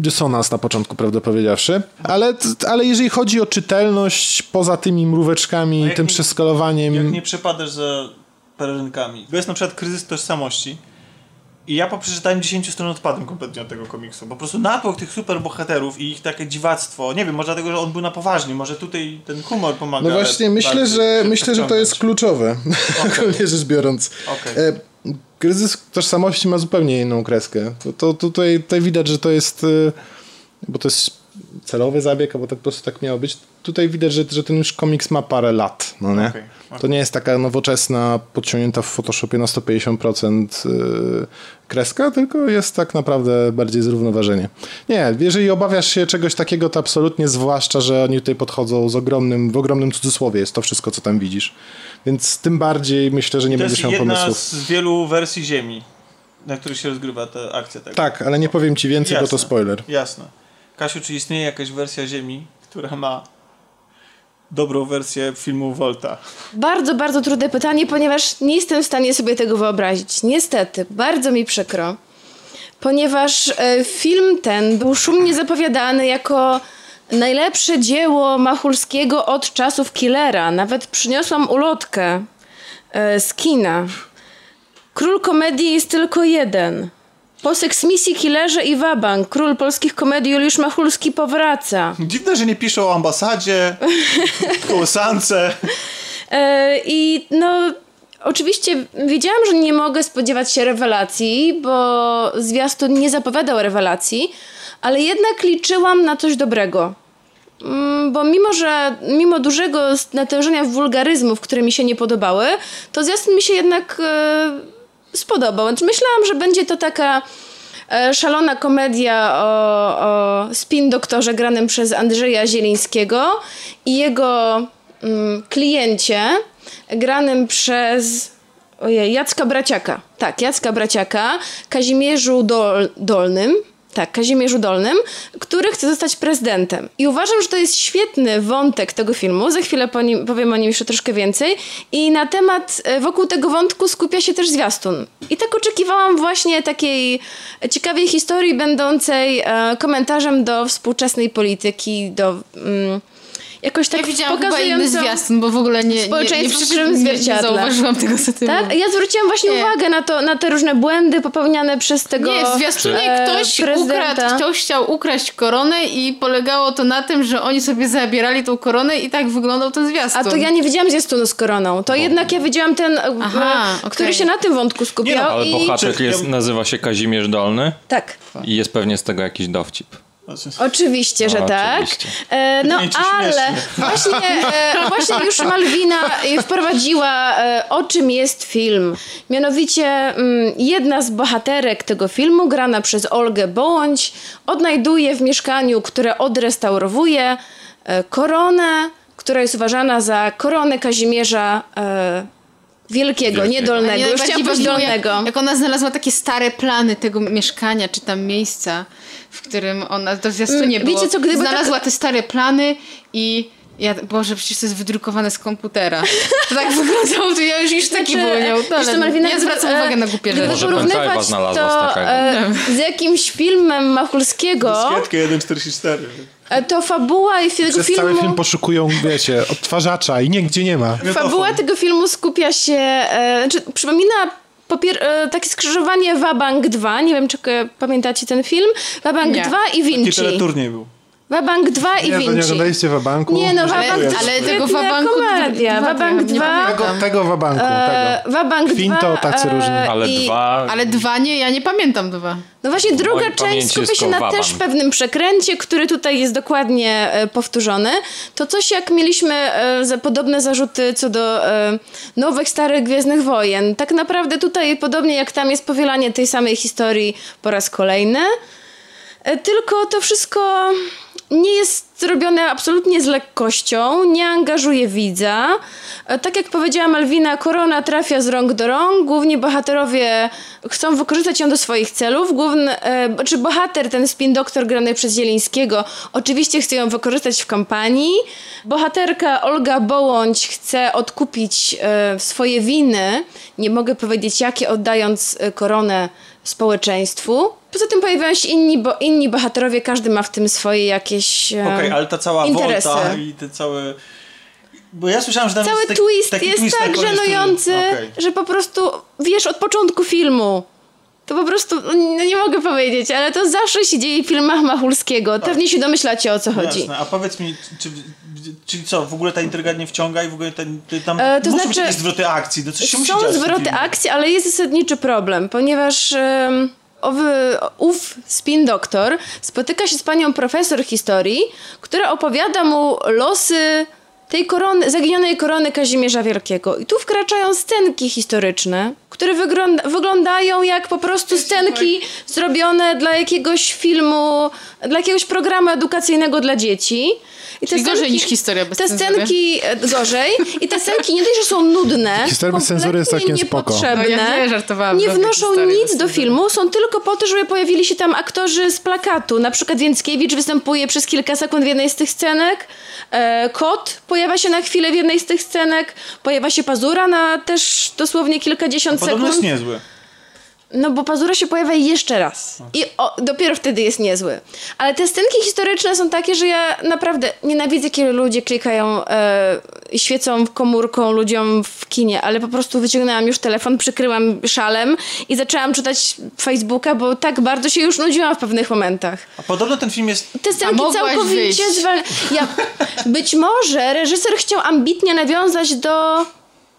dysonans na początku, prawdę powiedziawszy. Ale, ale jeżeli chodzi o czytelność, poza tymi mróweczkami, jak tym nie- przeskalowaniem... Jak nie przepadasz za pererynkami. Bo jest na przykład kryzys tożsamości i ja po przeczytaniu 10 stron odpadłem kompletnie od tego komiksu. Po prostu napływ tych super bohaterów i ich takie dziwactwo. Nie wiem, może dlatego, że on był na poważnie. Może tutaj ten humor pomaga. No właśnie, myślę, bardziej że, się myślę, że to jest kluczowe, (laughs) ogólnie rzecz biorąc. Okej. E, kryzys tożsamości ma zupełnie inną kreskę. To, to tutaj, tutaj widać, że to jest, y, bo to jest celowy zabieg, albo tak po prostu tak miało być. Tutaj widać, że, że ten już komiks ma parę lat, no nie? Okej, To nie jest taka nowoczesna, podciągnięta w Photoshopie na 150% y, kreska, tylko jest tak naprawdę bardziej zrównoważenie. Nie, jeżeli obawiasz się czegoś takiego, to absolutnie, zwłaszcza, że oni tutaj podchodzą z ogromnym, w ogromnym cudzysłowie jest to wszystko, co tam widzisz. Więc tym bardziej myślę, że nie To będziesz jest miał jedna pomysłów. z wielu wersji Ziemi, na których się rozgrywa ta akcja. Tego. Tak, ale nie powiem ci więcej, bo to Jasne. spoiler. Jasne. Kasiu, czy istnieje jakaś wersja Ziemi, która ma dobrą wersję filmu Volta? Bardzo, bardzo trudne pytanie, ponieważ nie jestem w stanie sobie tego wyobrazić. Niestety, bardzo mi przykro. Ponieważ e, film ten był szumnie zapowiadany jako najlepsze dzieło Machulskiego od czasów Killera. Nawet przyniosłam ulotkę e, z kina. Król komedii jest tylko jeden. Po seksmisji, killerze i wabank, król polskich komedii Juliusz Machulski powraca. Dziwne, że nie piszą o ambasadzie, (laughs) kołysance. E, I no, oczywiście wiedziałam, że nie mogę spodziewać się rewelacji, bo zwiastun nie zapowiadał rewelacji, ale jednak liczyłam na coś dobrego. Mm, Bo mimo, że mimo dużego natężenia wulgaryzmów, które mi się nie podobały, to zwiastun mi się jednak e, spodobał. Więc myślałam, że będzie to taka e, szalona komedia o, o spin doktorze granym przez Andrzeja Zielińskiego i jego mm, kliencie granym przez ojej, Jacka Braciaka. Tak, Jacka Braciaka, Kazimierzu Dol, Dolnym. Tak, Kazimierzu Dolnym, który chce zostać prezydentem. I uważam, że to jest świetny wątek tego filmu. Za chwilę po nim, powiem o nim jeszcze troszkę więcej. I na temat, e, wokół tego wątku skupia się też zwiastun. I tak oczekiwałam właśnie takiej ciekawej historii, będącej e, komentarzem do współczesnej polityki, do... Mm, jakoś tak ja widziałam chyba inny pokazującą- zwiastun, bo w ogóle nie, nie, nie, przy- krzywym nie, zauważyłam tego, ty Tak? Ja zwróciłam właśnie Nie. uwagę na, to, na te różne błędy popełniane przez tego Nie, w zwiastunie e, ktoś prezydenta. ukradł, ktoś chciał ukraść koronę i polegało to na tym, że oni sobie zabierali tą koronę i tak wyglądał ten zwiastun. A to ja nie widziałam zwiastunu z koroną. To jednak ja widziałam ten, e, Aha, e, okej. który się na tym wątku skupiał. Nie no, Ale i... bohater jest, nazywa się Kazimierz Dolny Tak. i jest pewnie z tego jakiś dowcip. Oczywiście, że No, tak. oczywiście. E, no ale śmiesznie. właśnie, e, (laughs) właśnie już Malwina e, wprowadziła e, o czym jest film. Mianowicie mm, jedna z bohaterek tego filmu, grana przez Olgę Bołądź, odnajduje w mieszkaniu, które odrestaurowuje, e, koronę, która jest uważana za koronę Kazimierza e, Wielkiego, Wielkiego. nie dolnego. Mnie Już chciałam powiedzieć dolnego. Jak, jak ona znalazła takie stare plany tego mieszkania, czy tam miejsca, w którym ona, to zwiastunie Mm, było. wiecie co, gdyby Znalazła te stare plany i ja, Boże, przecież to jest wydrukowane z komputera. To tak (laughs) wyglądało, to ja już, już taki Znaczy, był co, Malwina, Ja zwracam e, uwagę na głupie rzeczy. Może porównywać to takiego. e, z jakimś filmem Machulskiego, Dyskietkę 1.44. e, to fabuła i tego Przez filmu... cały film poszukują, wiecie, odtwarzacza i nigdzie nie ma. Fabuła tego filmu skupia się, e, znaczy, przypomina popier- e, takie skrzyżowanie Wabank 2, nie wiem czy pamiętacie ten film, Wabank Nie. 2 i Taki Vinci. teleturniej był. Wabank 2 i Nie, to nie Vinci. oglądaliście Wabanku? Nie no, Ale, Wabank ale to tego wabanku... komedia. Wabank nie 2, pamiętam. Tego, tego Wabanku, e, tego. Wabank 2 Kwinto tacy różni. Ale i, dwa... Ale dwa nie, ja nie pamiętam dwa. No właśnie druga część skupia się na Kowaban. też pewnym przekręcie, który tutaj jest dokładnie e, powtórzony. To coś jak mieliśmy e, za, podobne zarzuty co do e, nowych, starych Gwiezdnych Wojen. Tak naprawdę tutaj, podobnie jak tam, jest powielanie tej samej historii po raz kolejny. E, Tylko to wszystko nie jest zrobione absolutnie z lekkością, nie angażuje widza. E, Tak jak powiedziała Malwina, korona trafia z rąk do rąk. Główni bohaterowie chcą wykorzystać ją do swoich celów. Główny, e, czy bohater, ten spin doktor grany przez Zielińskiego, oczywiście chce ją wykorzystać w kampanii. Bohaterka Olga Bołądź chce odkupić e, swoje winy, nie mogę powiedzieć jakie, oddając koronę społeczeństwu. Poza tym pojawiają się inni, bo, inni bohaterowie, każdy ma w tym swoje jakieś Okej, ale ta cała interesy. Volta i te całe... Bo ja słyszałem, że tam Cały jest taki, twist taki jest twist tak żenujący, Okej. że po prostu wiesz od początku filmu, To po prostu, no nie mogę powiedzieć, ale to zawsze się dzieje w filmach Machulskiego. Pewnie się domyślacie o co chodzi. Jasne. A powiedz mi, czy, czyli co, w ogóle ta intryga nie wciąga i w ogóle ten, tam E, to znaczy- jakieś zwroty akcji, to coś się musi Są zwroty akcji, ale jest zasadniczy problem, ponieważ owy, ów spin doktor spotyka się z panią profesor historii, która opowiada mu losy tej korony, zaginionej korony Kazimierza Wielkiego. I tu wkraczają scenki historyczne, które wygląda, wyglądają jak po prostu scenki zrobione dla jakiegoś filmu, dla jakiegoś programu edukacyjnego dla dzieci. I Czyli gorzej niż historia bez Te cenzury. scenki e, gorzej i te scenki nie dość, że są nudne, Historia bez cenzury jest spoko. niepotrzebne, No ja nie żartowałam nie wnoszą nic do filmu, są tylko po to, żeby pojawili się tam aktorzy z plakatu. Na przykład Więckiewicz występuje przez kilka sekund w jednej z tych scenek, e, Kot pojawia się na chwilę w jednej z tych scenek, pojawia się Pazura na też dosłownie kilkadziesiąt Podobno jest sekund. niezły. No bo Pazura się pojawia jeszcze raz. I o, dopiero wtedy jest niezły. Ale te scenki historyczne są takie, że ja naprawdę nienawidzę, kiedy ludzie klikają e, i świecą komórką ludziom w kinie, ale po prostu wyciągnęłam już telefon, przykryłam szalem i zaczęłam czytać Facebooka, bo tak bardzo się już nudziłam w pewnych momentach. A podobno ten film jest... Te scenki całkowicie zwal... ja, Być może reżyser chciał ambitnie nawiązać do...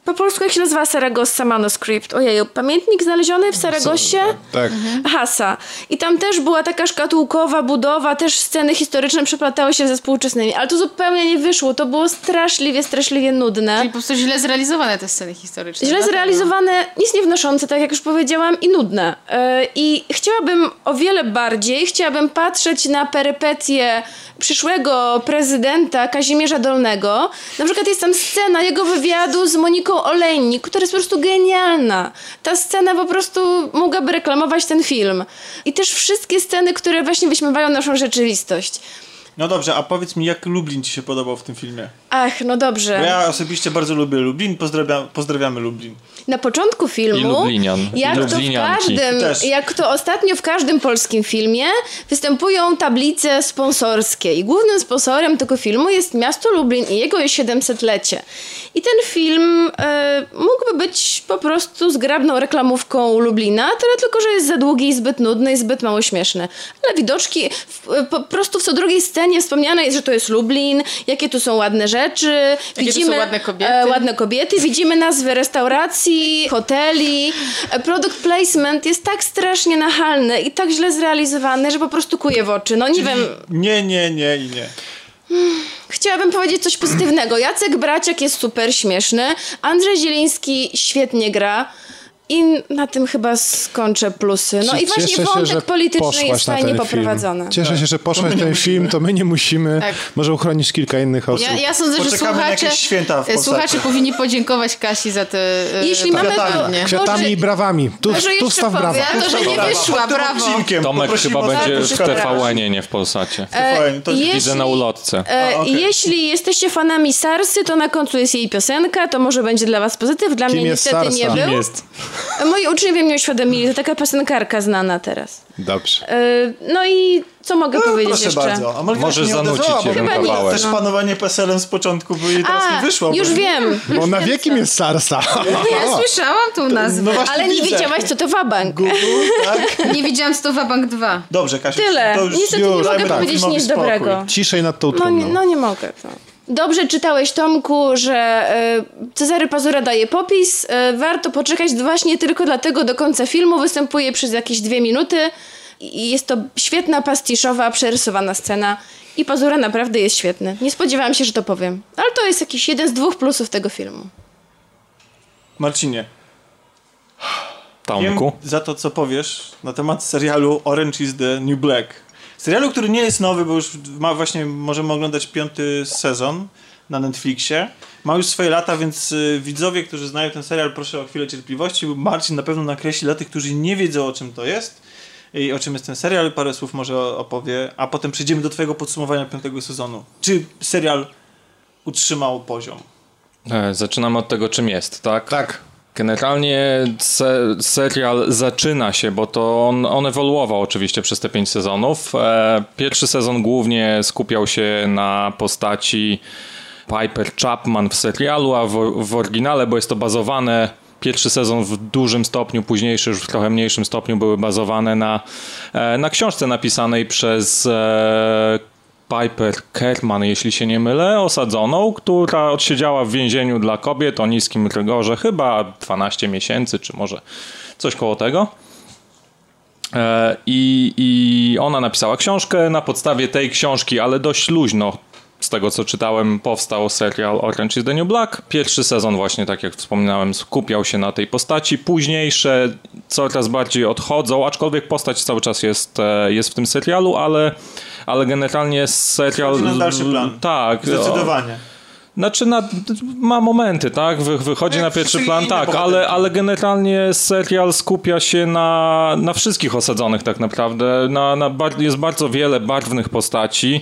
Po polsku jak się nazywa Saragossa Manuscript? Ojeju, pamiętnik znaleziony w Saragossie? Tak. Hasa. I tam też była taka szkatułkowa budowa, też sceny historyczne przeplatały się ze współczesnymi, ale to zupełnie nie wyszło. To było straszliwie, straszliwie nudne. Czyli po prostu źle zrealizowane te sceny historyczne. Źle dlatego. zrealizowane, nic nie wnoszące, tak jak już powiedziałam, i nudne. Yy, I chciałabym o wiele bardziej, chciałabym patrzeć na perypetie przyszłego prezydenta Kazimierza Dolnego. Na przykład jest tam scena jego wywiadu z Moniką Olejnik, która jest po prostu genialna. Ta scena po prostu mogłaby reklamować ten film. I też wszystkie sceny, które właśnie wyśmiewają naszą rzeczywistość. No dobrze, a powiedz mi, jak Lublin ci się podobał w tym filmie? Ach, no dobrze. Bo ja osobiście bardzo lubię Lublin, pozdrawiam, pozdrawiamy Lublin. Na początku filmu, jak to w każdym, Też. jak to ostatnio w każdym polskim filmie, występują tablice sponsorskie i głównym sponsorem tego filmu jest miasto Lublin i jego 700-lecie. I ten film e, mógłby być po prostu zgrabną reklamówką Lublina, tyle tylko, że jest za długi i zbyt nudny i zbyt mało śmieszny. Ale widoczki, w, po prostu w co drugiej scenie wspomniane jest, że to jest Lublin, jakie tu są ładne rzeczy. Jakie tu są ładne kobiety. E, ładne kobiety, widzimy nazwy restauracji, hoteli. Product placement jest tak strasznie nachalny i tak źle zrealizowany, że po prostu kuje w oczy. No nie wiem, Nie, nie, nie i nie. chciałabym powiedzieć coś pozytywnego. Jacek Braciak jest super śmieszny, Andrzej Zieliński świetnie gra. I na tym chyba skończę plusy. No i właśnie Cieszę się, wątek że polityczny poszłaś jest fajnie poprowadzony. Cieszę się, że poszłaś na ten film, to my nie musimy. Tak. Może uchronić kilka innych osób. Ja, ja sądzę, że Poczekamy słuchacze, jakieś święta w e, słuchacze powinni podziękować Kasi za te e, Jeśli te mamy to-. Kwiatami Może- i brawami. Tu, może tu powiem. brawa. Ja to, że nie wyszła, brawo. odcinkiem Tomek poprosimy chyba będzie w. TVN-ie, nie w Polsacie. TVN, to jeśli- Widzę na ulotce. E, A, okej. Jeśli jesteście fanami Sarsy, to na końcu jest jej piosenka, to może będzie dla was pozytyw. Dla Kim mnie niestety Sarsa? nie Kim był. jest? Moi uczniowie mnie uświadomili, to taka piosenkarka znana teraz. Dobrze. E, No i co mogę No, powiedzieć proszę jeszcze? bardzo. A Malwina Możesz się nie zanucić jeden Chyba nie. kawałek. Też panowanie PESEL-em z początku, bo jej teraz A, nie wyszło. już bo- wiem. Bo na wie kim jest Sarsa. (laughs) Ja słyszałam tą nazwę, No Ale nie widzę. wiedziałaś, co to wabank. Google, tak? (laughs) nie wiedziałam, co to Wabank 2. Dobrze, Kasia. Tyle. To już, Niestety nie już, mogę dajmy powiedzieć nic dobrego. Ciszej nad tą No, trumną. nie- no nie mogę. No. Dobrze czytałeś, Tomku, że y, Cezary Pazura daje popis. Y, warto poczekać właśnie tylko dlatego do końca filmu. Występuje przez jakieś dwie minuty i jest to świetna, pastiszowa, przerysowana scena. I Pazura naprawdę jest świetny. Nie spodziewałam się, że to powiem. Ale to jest jakiś jeden z dwóch plusów tego filmu. Marcinie, Tomku. wiem za to, co powiesz na temat serialu Orange is the New Black. Serialu, który nie jest nowy, bo już ma właśnie, możemy oglądać piąty sezon na Netflixie. Ma już swoje lata, więc y, widzowie, którzy znają ten serial, proszę o chwilę cierpliwości. bo Marcin na pewno nakreśli dla tych, którzy nie wiedzą o czym to jest i o czym jest ten serial. Parę słów może opowie, a potem przejdziemy do twojego podsumowania piątego sezonu. Czy serial utrzymał poziom? E, Zaczynamy od tego, czym jest, tak? Tak. Generalnie se serial zaczyna się, bo to on, on ewoluował oczywiście przez te pięć sezonów. E, Pierwszy sezon głównie skupiał się na postaci Piper Chapman w serialu, a w, w oryginale, bo jest to bazowane pierwszy sezon w dużym stopniu, późniejszy już w trochę mniejszym stopniu były bazowane na, e, na książce napisanej przez e, Piper Kerman, jeśli się nie mylę, osadzoną, która odsiedziała w więzieniu dla kobiet o niskim rygorze chyba 12 miesięcy, czy może coś koło tego. E, I, I ona napisała książkę. Na podstawie tej książki, ale dość luźno, z tego co czytałem, powstał serial Orange is the New Black. Pierwszy sezon, właśnie tak jak wspominałem, skupiał się na tej postaci. Późniejsze coraz bardziej odchodzą, aczkolwiek postać cały czas jest, e, jest w tym serialu, ale, ale generalnie serial. Wchodzi na dalszy plan. Tak. Zdecydowanie. Znaczy na, ma momenty, tak? Wy, wychodzi Jak na pierwszy plan, tak, ale, bohaterki. ale generalnie serial skupia się na, na wszystkich osadzonych tak naprawdę. Na, na, bar- jest bardzo wiele barwnych postaci.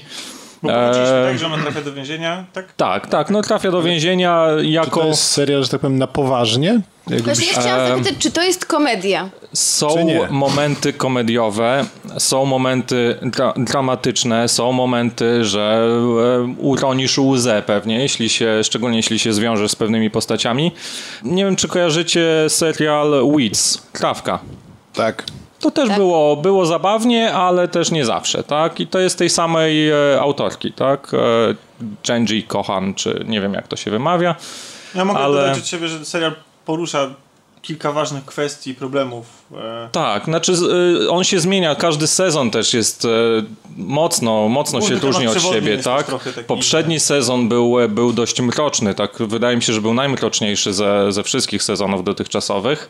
Bo powiedzieliśmy Eee. tak, że ona trafia do więzienia, tak? Tak, tak, no trafia do więzienia Czy jako... to jest serial, że tak powiem, na poważnie? Jakbyś- Właśnie ja chciałam zapytać, czy to jest komedia? Są Czy momenty komediowe, są momenty dra dramatyczne, są momenty, że e, uronisz łzę pewnie, jeśli się, szczególnie jeśli się zwiążesz z pewnymi postaciami. Nie wiem, czy kojarzycie serial Weeds, Trawka. Tak. To też było, było zabawnie, ale też nie zawsze, tak? I to jest tej samej e, autorki, tak? E, Genji Kohan, czy nie wiem jak to się wymawia. Ja mogę Ale- dodać od siebie, że serial porusza kilka ważnych kwestii problemów. E, Tak, znaczy on się zmienia, każdy sezon też jest e, mocno, mocno się różni od siebie, tak? Poprzedni sezon był, był dość mroczny, tak? Wydaje mi się, że był najmroczniejszy ze, ze wszystkich sezonów dotychczasowych.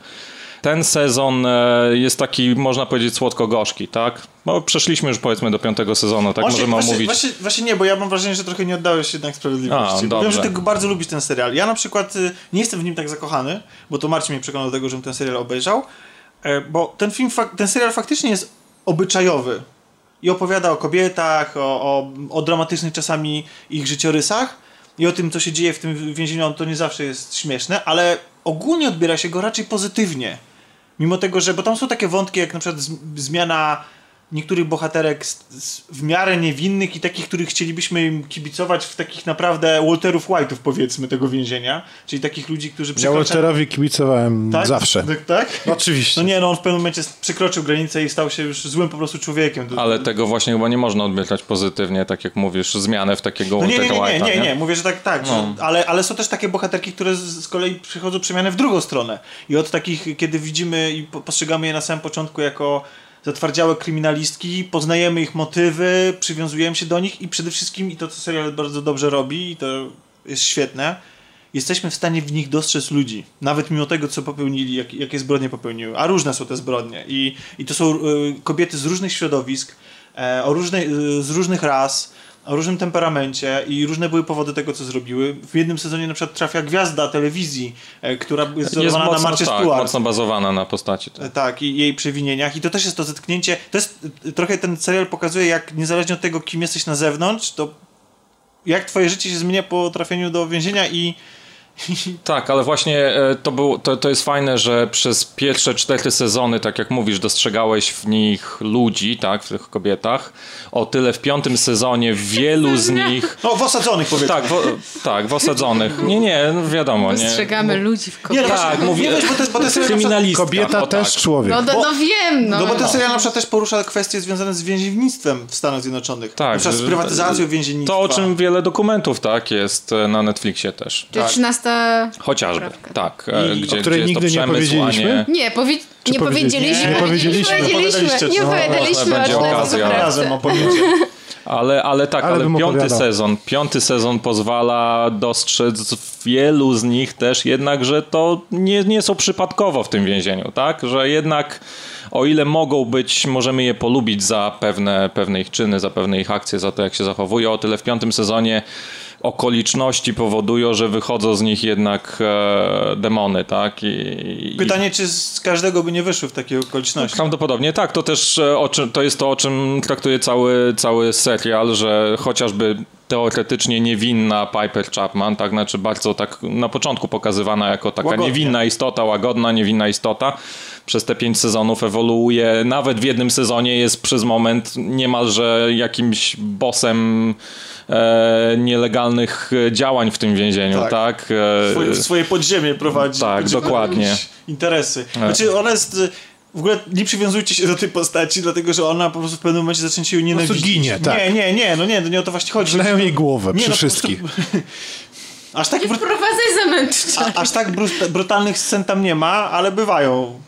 Ten sezon e, jest taki, można powiedzieć, słodko-gorzki, tak? Bo przeszliśmy już powiedzmy do piątego sezonu, tak się- możemy właśnie, omówić. Właśnie, właśnie nie, bo ja mam wrażenie, że trochę nie oddałeś jednak sprawiedliwości. A, wiem, że ty bardzo lubisz ten serial. Ja na przykład y, nie jestem w nim tak zakochany, bo to Marcin mnie przekonał do tego, żebym ten serial obejrzał, e, bo ten film, ten serial faktycznie jest obyczajowy i opowiada o kobietach, o, o, o dramatycznych czasami ich życiorysach i o tym, co się dzieje w tym więzieniu. To nie zawsze jest śmieszne, ale ogólnie odbiera się go raczej pozytywnie. Mimo tego, że, bo tam są takie wątki, jak na przykład zmiana niektórych bohaterek z, z, w miarę niewinnych i takich, których chcielibyśmy im kibicować w takich naprawdę Walterów White'ów powiedzmy tego więzienia, czyli takich ludzi, którzy Ja przekraczają... Walterowi kibicowałem tak? zawsze. Tak? tak? Oczywiście. No nie, no on w pewnym momencie przekroczył granicę i stał się już złym po prostu człowiekiem. Ale tego właśnie chyba nie można odbierać pozytywnie, tak jak mówisz, zmianę w takiego No nie, nie, nie, nie, White'a, nie, nie, mówię, że tak, tak, No. że, ale, ale są też takie bohaterki, które z, z kolei przychodzą przemianę w drugą stronę. I od takich, kiedy widzimy i po- postrzegamy je na samym początku jako zatwardziałe kryminalistki, poznajemy ich motywy, przywiązujemy się do nich i przede wszystkim, i to co serial bardzo dobrze robi, i to jest świetne, jesteśmy w stanie w nich dostrzec ludzi. Nawet mimo tego, co popełnili, jak, jakie zbrodnie popełniły. A różne są te zbrodnie. I, i to są y, kobiety z różnych środowisk, e, o różnej, y, z różnych ras, o różnym temperamencie i różne były powody tego, co zrobiły. W jednym sezonie na przykład trafia gwiazda telewizji, e, która jest wzorowana na mocno, Marcie tak, Stewart. mocno bazowana na postaci. E, Tak, i jej przewinieniach. I to też jest to zetknięcie. To jest y, trochę ten serial pokazuje, jak niezależnie od tego, kim jesteś na zewnątrz, to jak twoje życie się zmienia po trafieniu do więzienia i (laughs) Tak, ale właśnie e, to, był, to, to jest fajne, że przez pierwsze cztery sezony, tak jak mówisz, dostrzegałeś w nich ludzi, tak, w tych kobietach. O tyle w piątym sezonie wielu z nich. no w osadzonych powiedzmy. Tak, w, tak, w osadzonych. Nie, nie, no wiadomo, nie. Dostrzegamy ludzi w Nie, kobietach. no Tak, mówię, nie bo to jest, bo to jest kryminalistka. Kobieta o, też tak. człowiek. No, no, no wiem, no. No bo ten serial na przykład też porusza kwestie związane z więziennictwem w Stanach Zjednoczonych. Tak, na przykład z prywatyzacją więziennictwa. To, o czym wiele dokumentów, tak, jest e, na Netflixie też. Czyli 13... Chociażby, Poprawka. tak. e, I- gdzie, o której gdzie jest to nigdy nie powiedzieliśmy? Nie, powie... Nie powiedzieliśmy. Nie powiedzieliśmy. Nie powiedzieliśmy. Nie No, opowiadaliśmy będzie o okazja. Razem opowiedzieć. Ale, ale tak, Ale ale, piąty opowiadał. sezon, piąty sezon pozwala dostrzec wielu z nich też jednak, że to nie, nie są przypadkowo w tym więzieniu, tak? Że jednak o ile mogą być, możemy je polubić za pewne, pewne ich czyny, za pewne ich akcje, za to jak się zachowują, o tyle w piątym sezonie okoliczności powodują, że wychodzą z nich jednak e, demony, tak? I, i- Pytanie, czy z każdego by nie wyszły w takiej okoliczności. Prawdopodobnie tak, to też e, o czym, to jest to, o czym traktuje cały, cały serial, że chociażby teoretycznie niewinna Piper Chapman, tak, znaczy bardzo tak na początku pokazywana jako taka Łagodnie. niewinna istota, łagodna, niewinna istota, przez te pięć sezonów ewoluuje. Nawet w jednym sezonie jest przez moment niemalże jakimś bossem e, nielegalnych działań w tym więzieniu, tak? Tak. E, Swoje, swoje podziemie prowadzi. Tak, podziemie dokładnie. Interesy. Znaczy ona jest... y, W ogóle nie przywiązujcie się do tej postaci, dlatego że ona po prostu w pewnym momencie zaczęcie ją nienawidzić. ginie, tak. Nie, nie, nie, no nie, no nie o to właśnie chodzi. Wleją jej głowę Nie, przy no, wszystkich. (laughs) Aż tak, brut... Aż tak brut- brutalnych scen tam nie ma, ale bywają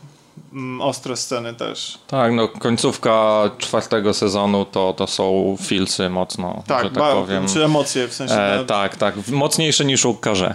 ostre sceny też. Tak, no końcówka czwartego sezonu to, to są filsy mocno, Tak, że tak ba- powiem. czy emocje w sensie. E, tak, tak, mocniejsze niż u Karze.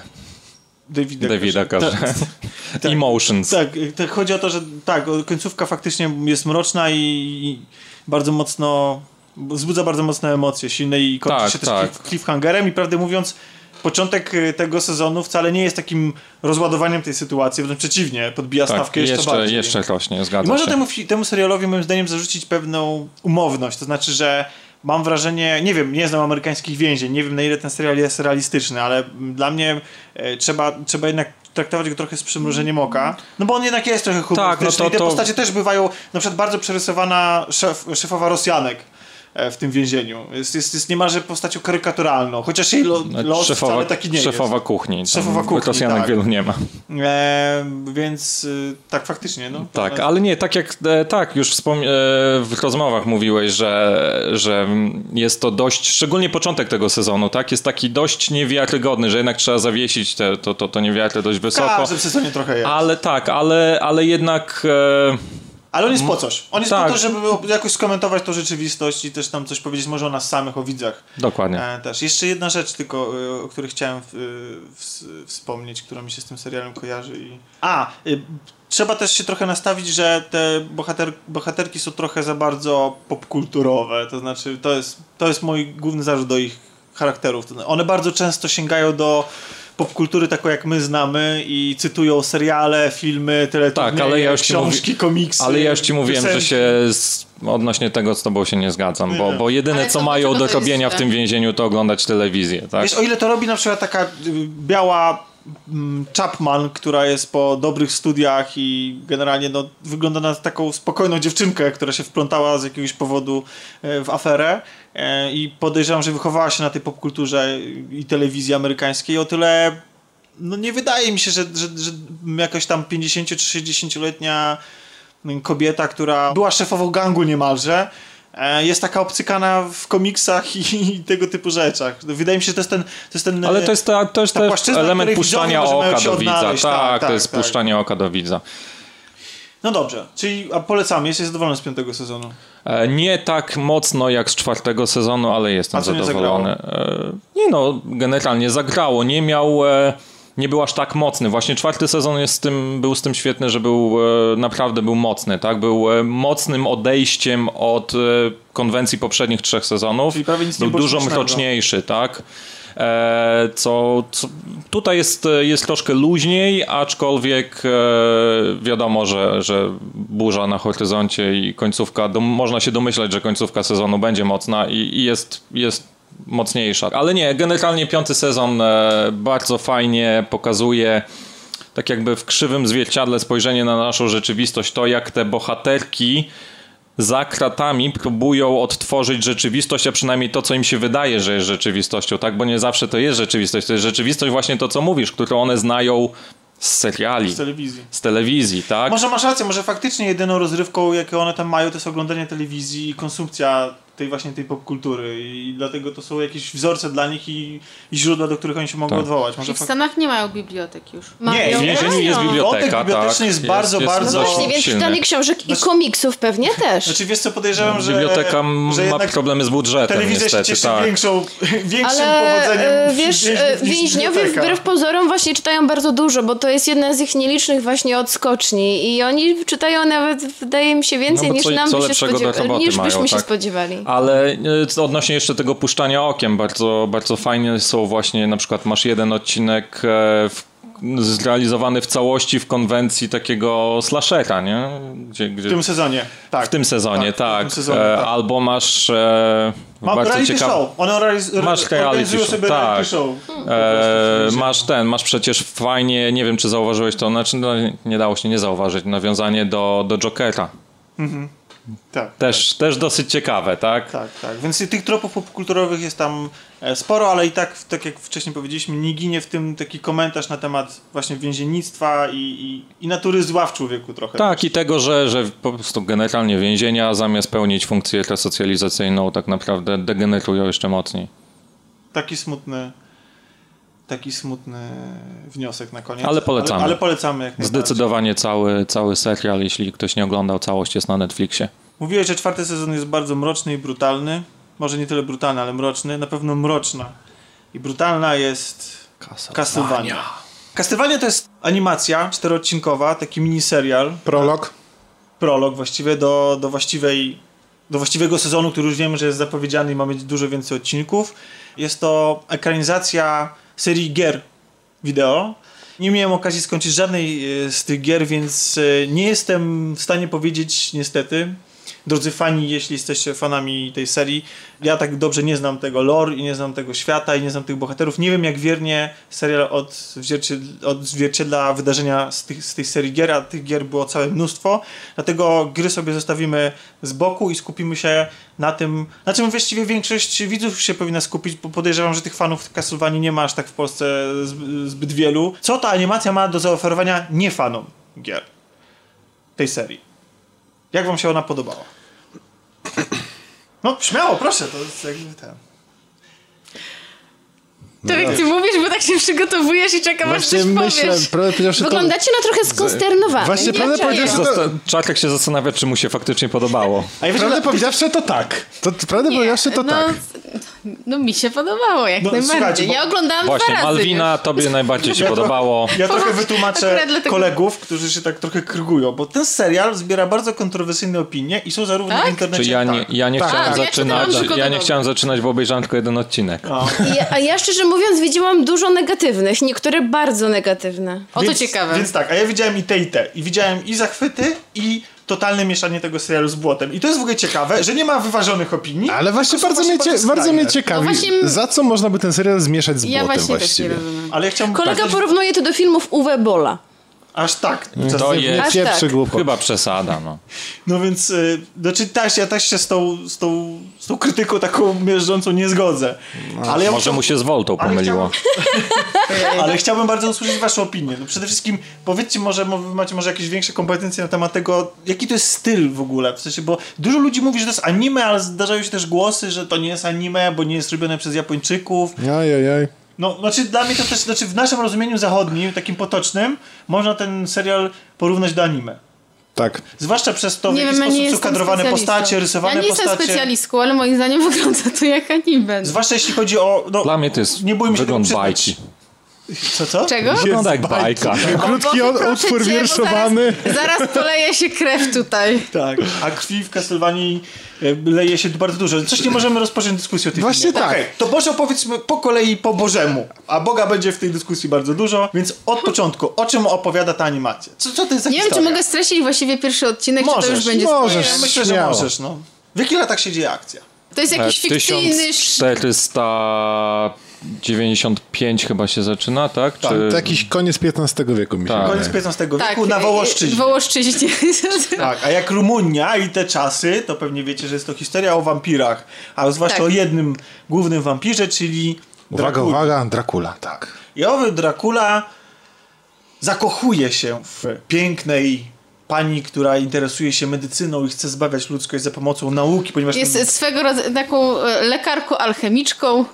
Davida, Davida Karze. (laughs) Emotions. tak, tak, chodzi o to, że tak, końcówka faktycznie jest mroczna i, bardzo mocno, wzbudza bardzo mocne emocje, silne i kończy Tak, się też tak. cliff- cliffhangerem i prawdę mówiąc początek y, tego sezonu wcale nie jest takim rozładowaniem tej sytuacji, wręcz przeciwnie, podbija Tak, stawkę jeszcze, jeszcze, bardziej. jeszcze rośnie, I zgadza można się. temu, fi- temu serialowi moim zdaniem zarzucić pewną umowność, to znaczy, że mam wrażenie, nie wiem, nie znam amerykańskich więzień, nie wiem na ile ten serial jest realistyczny, ale dla mnie e, trzeba, trzeba jednak traktować go trochę z przymrużeniem oka, no bo on jednak jest trochę humorystyczny Tak, no to- i te to- postacie też bywają, na przykład bardzo przerysowana szef, szefowa Rosjanek w tym więzieniu. Jest, jest, jest niemalże postacią karykaturalną, chociaż jej lo, los No, szefowa, wcale taki nie szefowa kuchni. Tam Szefowa kuchni, Rosjanek tak. wielu nie ma. jest. E, więc y, tak, faktycznie. No, Tak, ale nie, tak jak e, tak, już wspom- e, w rozmowach mówiłeś, że, że jest to dość, szczególnie początek tego sezonu, tak? Jest taki dość niewiarygodny, że jednak trzeba zawiesić te, to, to, to niewiary dość W wysoko. każdym sezonie trochę jest. Ale tak, ale, ale jednak. E, Ale on jest po coś. On jest Tak. po to, żeby jakoś skomentować tą rzeczywistość i też tam coś powiedzieć może o nas samych, o widzach. dokładnie. E, też. Jeszcze jedna rzecz tylko, y, o której chciałem y, ws- wspomnieć, która mi się z tym serialem kojarzy. I... A, y, trzeba też się trochę nastawić, że te bohater, bohaterki są trochę za bardzo popkulturowe. To znaczy, to jest, to jest mój główny zarzut do ich charakterów. To- One bardzo często sięgają do popkultury taką jak my znamy i cytują seriale, filmy, teleturnieje, Tak, ale ja już ci książki, komiksy. Ale ja już ci mówiłem, że piosenki. się z, odnośnie tego z tobą się nie zgadzam, bo, bo jedyne co mają do jest robienia w źle? tym więzieniu to oglądać telewizję, tak? Wiesz, o ile to robi na przykład taka y, biała Chapman, która jest po dobrych studiach i generalnie no, wygląda na taką spokojną dziewczynkę, która się wplątała z jakiegoś powodu e, w aferę. E, i podejrzewam, że wychowała się na tej popkulturze i telewizji amerykańskiej, o tyle no nie wydaje mi się, że, że, że jakaś tam 50 czy 60-letnia kobieta, która była szefową gangu niemalże, jest taka obcykana w komiksach i, i tego typu rzeczach. Wydaje mi się, że to jest ten... To jest ten Ale to jest, ta, to jest ta też element puszczania oka do widza. Tak, Tak, to tak, jest tak. puszczanie oka do widza. No dobrze, czyli a polecamy, jesteś zadowolony z piątego sezonu. E, Nie tak mocno jak z czwartego sezonu, ale jestem co nie zadowolony. E, Nie no, generalnie zagrało. Nie miał. e, Nie był aż tak mocny. Właśnie czwarty sezon jest z tym, był z tym świetny, że był e, naprawdę był mocny, tak? Był e, mocnym odejściem od e, konwencji poprzednich trzech sezonów. Czyli prawie nic był dużo mroczniejszy, tak? Co, co tutaj jest, jest troszkę luźniej, aczkolwiek wiadomo, że, że burza na horyzoncie i końcówka, dom, można się domyślać, że końcówka sezonu będzie mocna i, i jest, jest mocniejsza. Ale nie, generalnie piąty sezon e, bardzo fajnie pokazuje tak jakby w krzywym zwierciadle spojrzenie na naszą rzeczywistość, to jak te bohaterki za kratami próbują odtworzyć rzeczywistość, a przynajmniej to, co im się wydaje, że jest rzeczywistością, tak? Bo nie zawsze to jest rzeczywistość. To jest rzeczywistość właśnie to, co mówisz, którą one znają z seriali, Z telewizji. z telewizji, tak? Może masz rację, może faktycznie jedyną rozrywką, jaką one tam mają, to jest oglądanie telewizji i konsumpcja tej właśnie tej popkultury i dlatego to są jakieś wzorce dla nich i, i źródła, do których oni się mogą Tak. odwołać. Może Czyli w Stanach nie mają bibliotek już. Nie, W więzieniu jest biblioteka, Wątek biblioteczny tak. jest bardzo, bardzo- No właśnie, więc silny. czytanie książek i komiksów pewnie też. Znaczy wiesz co, podejrzewam, że Biblioteka że ma problemy z budżetem, telewizja niestety, się cieszy tak. większą, (laughs) większym Ale powodzeniem e, wiesz, e, niż więźniowie biblioteka. wbrew pozorom właśnie czytają bardzo dużo, bo to jest jedna z ich nielicznych właśnie odskoczni i oni czytają nawet, wydaje mi się, więcej No niż co- nam co by się lepszego do spodziewa- roboty niż byśmy mają, się tak? spodziewali. Ale e, odnośnie jeszcze tego puszczania okiem, bardzo, bardzo fajnie są właśnie, na przykład masz jeden odcinek, e, w zrealizowany w całości w konwencji takiego slashera, nie? Gdzie, gdzie, W tym sezonie. Tak. w tym sezonie, w tak. tym sezonie, E, tak. Albo masz e, Ma bardzo ciekawe... show. Realiz- Masz reality organizują show, sobie tak. reality show. Prostu E, masz ten, masz przecież fajnie, nie wiem czy zauważyłeś to, znaczy no, nie dało się nie zauważyć, nawiązanie do, do Jokera. Tak. Też, też dosyć ciekawe, tak? Tak, tak. Więc tych tropów popkulturowych jest tam e, sporo, ale i tak, tak jak wcześniej powiedzieliśmy, nie ginie w tym taki komentarz na temat właśnie więziennictwa i, i, i natury zła w człowieku trochę. Tak, i tego, że, że po prostu generalnie więzienia zamiast pełnić funkcję resocjalizacyjną tak naprawdę degenerują jeszcze mocniej. Taki smutny taki smutny wniosek na koniec. Ale polecamy. Ale, ale polecamy. Zdecydowanie cały, cały serial, jeśli ktoś nie oglądał, całość jest na Netflixie. Mówiłeś, że czwarty sezon jest bardzo mroczny i brutalny. Może nie tyle brutalny, ale mroczny. Na pewno mroczna. I brutalna jest Castlevania. Castlevania to jest animacja czteroodcinkowa, taki miniserial. Prolog. Prolog właściwie do, do właściwej do właściwego sezonu, który już wiemy, że jest zapowiedziany i ma mieć dużo więcej odcinków. Jest to ekranizacja serii gier wideo. Nie miałem okazji skończyć żadnej e, z tych gier, więc e, nie jestem w stanie powiedzieć niestety. Drodzy fani, jeśli jesteście fanami tej serii, ja tak dobrze nie znam tego lore i nie znam tego świata i nie znam tych bohaterów. Nie wiem jak wiernie serial odzwierciedla, wydarzenia z, tych, z tej serii gier, a tych gier było całe mnóstwo. Dlatego gry sobie zostawimy z boku i skupimy się na tym, na czym właściwie większość widzów się powinna skupić, bo podejrzewam, że tych fanów Castlevanii nie ma aż tak w Polsce zb- zbyt wielu. Co ta animacja ma do zaoferowania nie fanom gier tej serii? Jak wam się ona podobała? No, śmiało, proszę, to jest jakby ten. To jak ty mówisz, bo tak się przygotowujesz i czekam aż coś myślę, powiesz. prawdę to... Wyglądacie na trochę skonsternowany. Właśnie prawdę powiedziawszy, to... Zosta- Czarek się zastanawia, czy mu się faktycznie podobało. A ja Prawdę powiedziawszy, to tak. To, prawdę powiedziawszy, to no, tak. no mi się podobało, jak No, najbardziej. bo- Ja oglądałam Właśnie, dwa razy Malwina, tobie najbardziej się podobało. Ja trochę wytłumaczę dlatego- kolegów, którzy się tak trochę krgują, bo ten serial zbiera bardzo kontrowersyjne opinie i są zarówno Tak? w internecie, Czy ja nie, tak. ja nie Tak. chciałem A, ja zaczynać, tylko ja nie chciałem zaczynać, bo obejrzałem tylko jeden odcinek. No. Ja, a ja szczerze mówiąc widziałam dużo negatywnych, niektóre bardzo negatywne. O to Więc- ciekawe. Więc tak, a ja widziałem i te i te. I widziałem i zachwyty, i totalne mieszanie tego serialu z błotem. I to jest w ogóle ciekawe, że nie ma wyważonych opinii. Ale właśnie bardzo mnie, bardzo mnie ciekawi, No właśnie- za co można by ten serial zmieszać z Ja błotem właśnie właściwie. Ale ja chciałbym... Kolega porównuje to do filmów Uwe Bola. Aż tak. To Nie jest pieprzy tak. głupot. chyba przesada, no. No więc, y, znaczy też, ja też się z tą, z tą, z tą krytyką taką miażdżącą nie zgodzę. ale ja Może chciał- mu się z Voltą ale pomyliło. (laughs) Ale chciałbym bardzo usłyszeć waszą opinię. No przede wszystkim powiedzcie może, macie może jakieś większe kompetencje na temat tego, jaki to jest styl w ogóle. W sensie, bo dużo ludzi mówi, że to jest anime, ale zdarzają się też głosy, że to nie jest anime, bo nie jest robione przez Japończyków. Ojej, No, znaczy dla mnie to też, znaczy w naszym rozumieniu zachodnim, takim potocznym, można ten serial porównać do anime. tak. Zwłaszcza przez to, w Nie jaki sposób są kadrowane postacie, rysowane Ja nie postacie. jestem specjalistką, ale moim zdaniem (laughs) wygląda to jak anime. Zwłaszcza jeśli chodzi o... No, Dla mnie to jest nie bójmy się wygląd tego przyznać. bajki. Co, co? Czego? Wygląda jak bajka. Krótki od, utwór cię, wierszowany. Zaraz, zaraz poleje się krew tutaj. Tak, a krwi w Castlevanii e, leje się bardzo dużo. Coś nie możemy rozpocząć dyskusji o tym Właśnie filmie. tak. Okay, to Boże opowiedzmy po kolei po Bożemu, a Boga będzie w tej dyskusji bardzo dużo, więc od początku, o czym opowiada ta animacja? Co, co to jest za Nie historia? wiem, czy mogę stracić właściwie pierwszy odcinek, możesz, czy to już będzie... Możesz, ja Myślę, że możesz, no. W jakich latach się dzieje akcja? To jest jakiś e, fikcyjny... 1400... 95 chyba się zaczyna, tak? tak Czy... Jakiś koniec XV wieku mi się tak. Koniec XV tak. wieku tak, na Wołoszczyźnie. Wołoszczyźnie. (laughs) Tak, a jak Rumunia i te czasy, to pewnie wiecie, że jest to historia o wampirach, a zwłaszcza tak. o jednym głównym wampirze, czyli Uwaga, Dracula. uwaga, Dracula, tak. I owy Dracula zakochuje się w pięknej pani, która interesuje się medycyną i chce zbawiać ludzkość za pomocą nauki, ponieważ... Jest ten... swego rodzaju taką e, lekarką, alchemiczką.